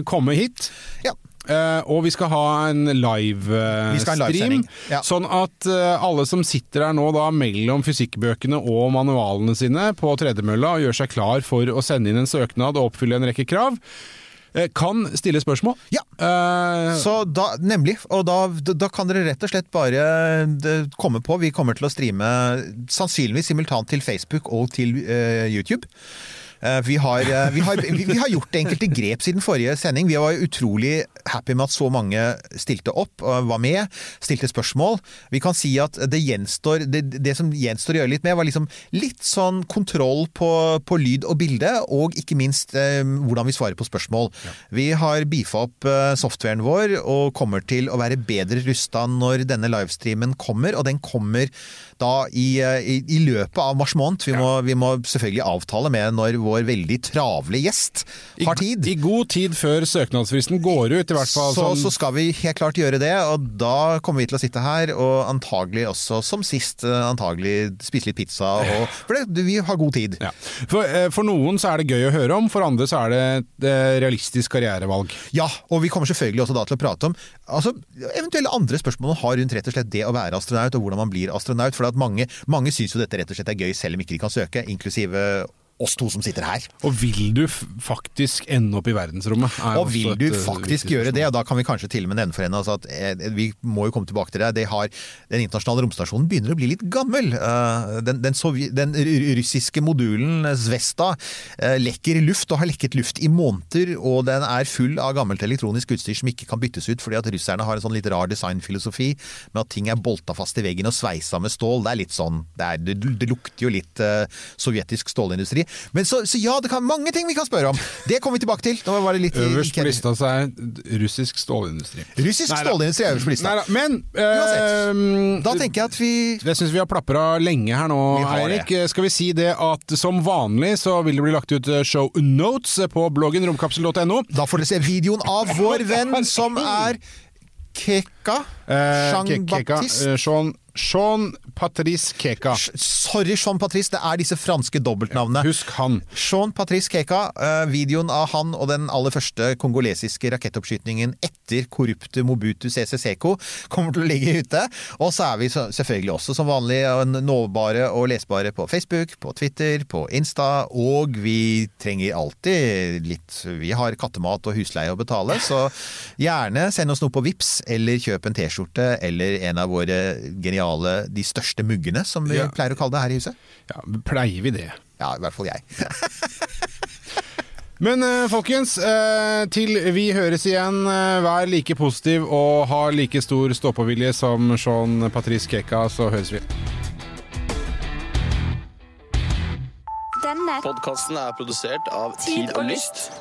komme hit. Ja. Eh, og vi skal ha en livestream, livesending, ja. sånn at eh, alle som sitter her nå da mellom fysikkbøkene og manualene sine på tredemølla og gjør seg klar for å sende inn en søknad og oppfylle en rekke krav, eh, kan stille spørsmål. Ja. uh, Så da, nemlig, og da, da kan dere rett og slett bare eh, komme på. Vi kommer til å streame sannsynligvis simultant til Facebook og til uh, YouTube. Eh, vi, har, eh, vi, har, vi, har gjort enkelte grep siden forrige sending. Vi var utrolig happy med at så mange stilte opp og var med, stilte spørsmål. Vi kan si at det gjenstår Det, det som gjenstår å gjøre litt med, var liksom litt sånn kontroll på, på lyd og bilde, og ikke minst eh, hvordan vi svarer på spørsmål. Vi har beefa opp eh, softwaren vår og kommer til å være bedre rusta når denne livestreamen kommer, og den kommer da i, eh, i, i løpet av mars måned. Vi må, vi må selvfølgelig avtale med når vår veldig travle gjest har tid. I god tid før søknadsfristen går ut, i hvert fall. Så, sånn- så skal vi helt klart gjøre det, og da kommer vi til å sitte her og antagelig også, som sist, eh, antagelig spise litt pizza. Og, *laughs* for det, vi har god tid. ja. for, eh, for noen så er det gøy å høre om, for andre så er det et realistisk karrierevalg. Ja, og vi kommer selvfølgelig også da til å prate om altså, eventuelle andre spørsmål man har rundt rett og slett det å være astronaut, og hvordan man blir astronaut. For at mange, mange syns jo dette rett og slett er gøy, selv om ikke de kan søke, inklusive oss to som sitter her. Og vil du faktisk ende opp i verdensrommet? er Og vil du eh, faktisk gjøre det, og da kan vi kanskje til og med nevne for henne altså at eh, vi må jo komme tilbake til det. det har, den internasjonale romstasjonen begynner å bli litt gammel. Eh, Den, den, den russiske modulen Zvesta lekker luft og har lekket luft i måneder, og den er full av gammelt elektronisk utstyr som ikke kan byttes ut fordi at russerne har en sånn litt rar designfilosofi med at ting er bolta fast i veggen og sveisa med stål. Det er litt sånn Det, er, det, det lukter jo litt sovjetisk stålindustri. Men så, så ja, det kan mange ting vi kan spørre om. Det kommer vi tilbake til. Nå var det litt Øverst på lista så er russisk stålindustri. Russisk Neida. stålindustri er øverst på lista. Neida, men eh, Da tenker jeg at vi Det syns vi har plapra lenge her nå, Eirik. Skal vi si det at som vanlig så vil det bli lagt ut eh, show notes på bloggen romkapsel.no. Da får dere se videoen av vår venn som *laughs* er Keka. Eh, Jean Sean, Sean Patrice Keka. Sorry, Jean Patrice, det er disse franske dobbeltnavnene. Husk han. Jean Patrice Keka, eh, videoen av han og den aller første kongolesiske rakettoppskytingen etter korrupte Mobutu CCCK kommer til å ligge ute. Og så er vi selvfølgelig også som vanlig nåbare og lesbare på Facebook, på Twitter, på Insta, og vi trenger alltid litt Vi har kattemat og husleie å betale, så gjerne send oss noe på Vips eller kjøp en T-skjorte eller en av våre geniale De største muggene, som vi Ja. pleier å kalle det her i huset. Ja, pleier vi det? Ja, i hvert fall jeg. *laughs* Men eh, folkens, eh, til vi høres igjen, eh, vær like positiv og ha like stor ståpåvilje som Sean Patrice Keka, så høres vi. Denne Podkasten er produsert av Tid Tid og. Lyst.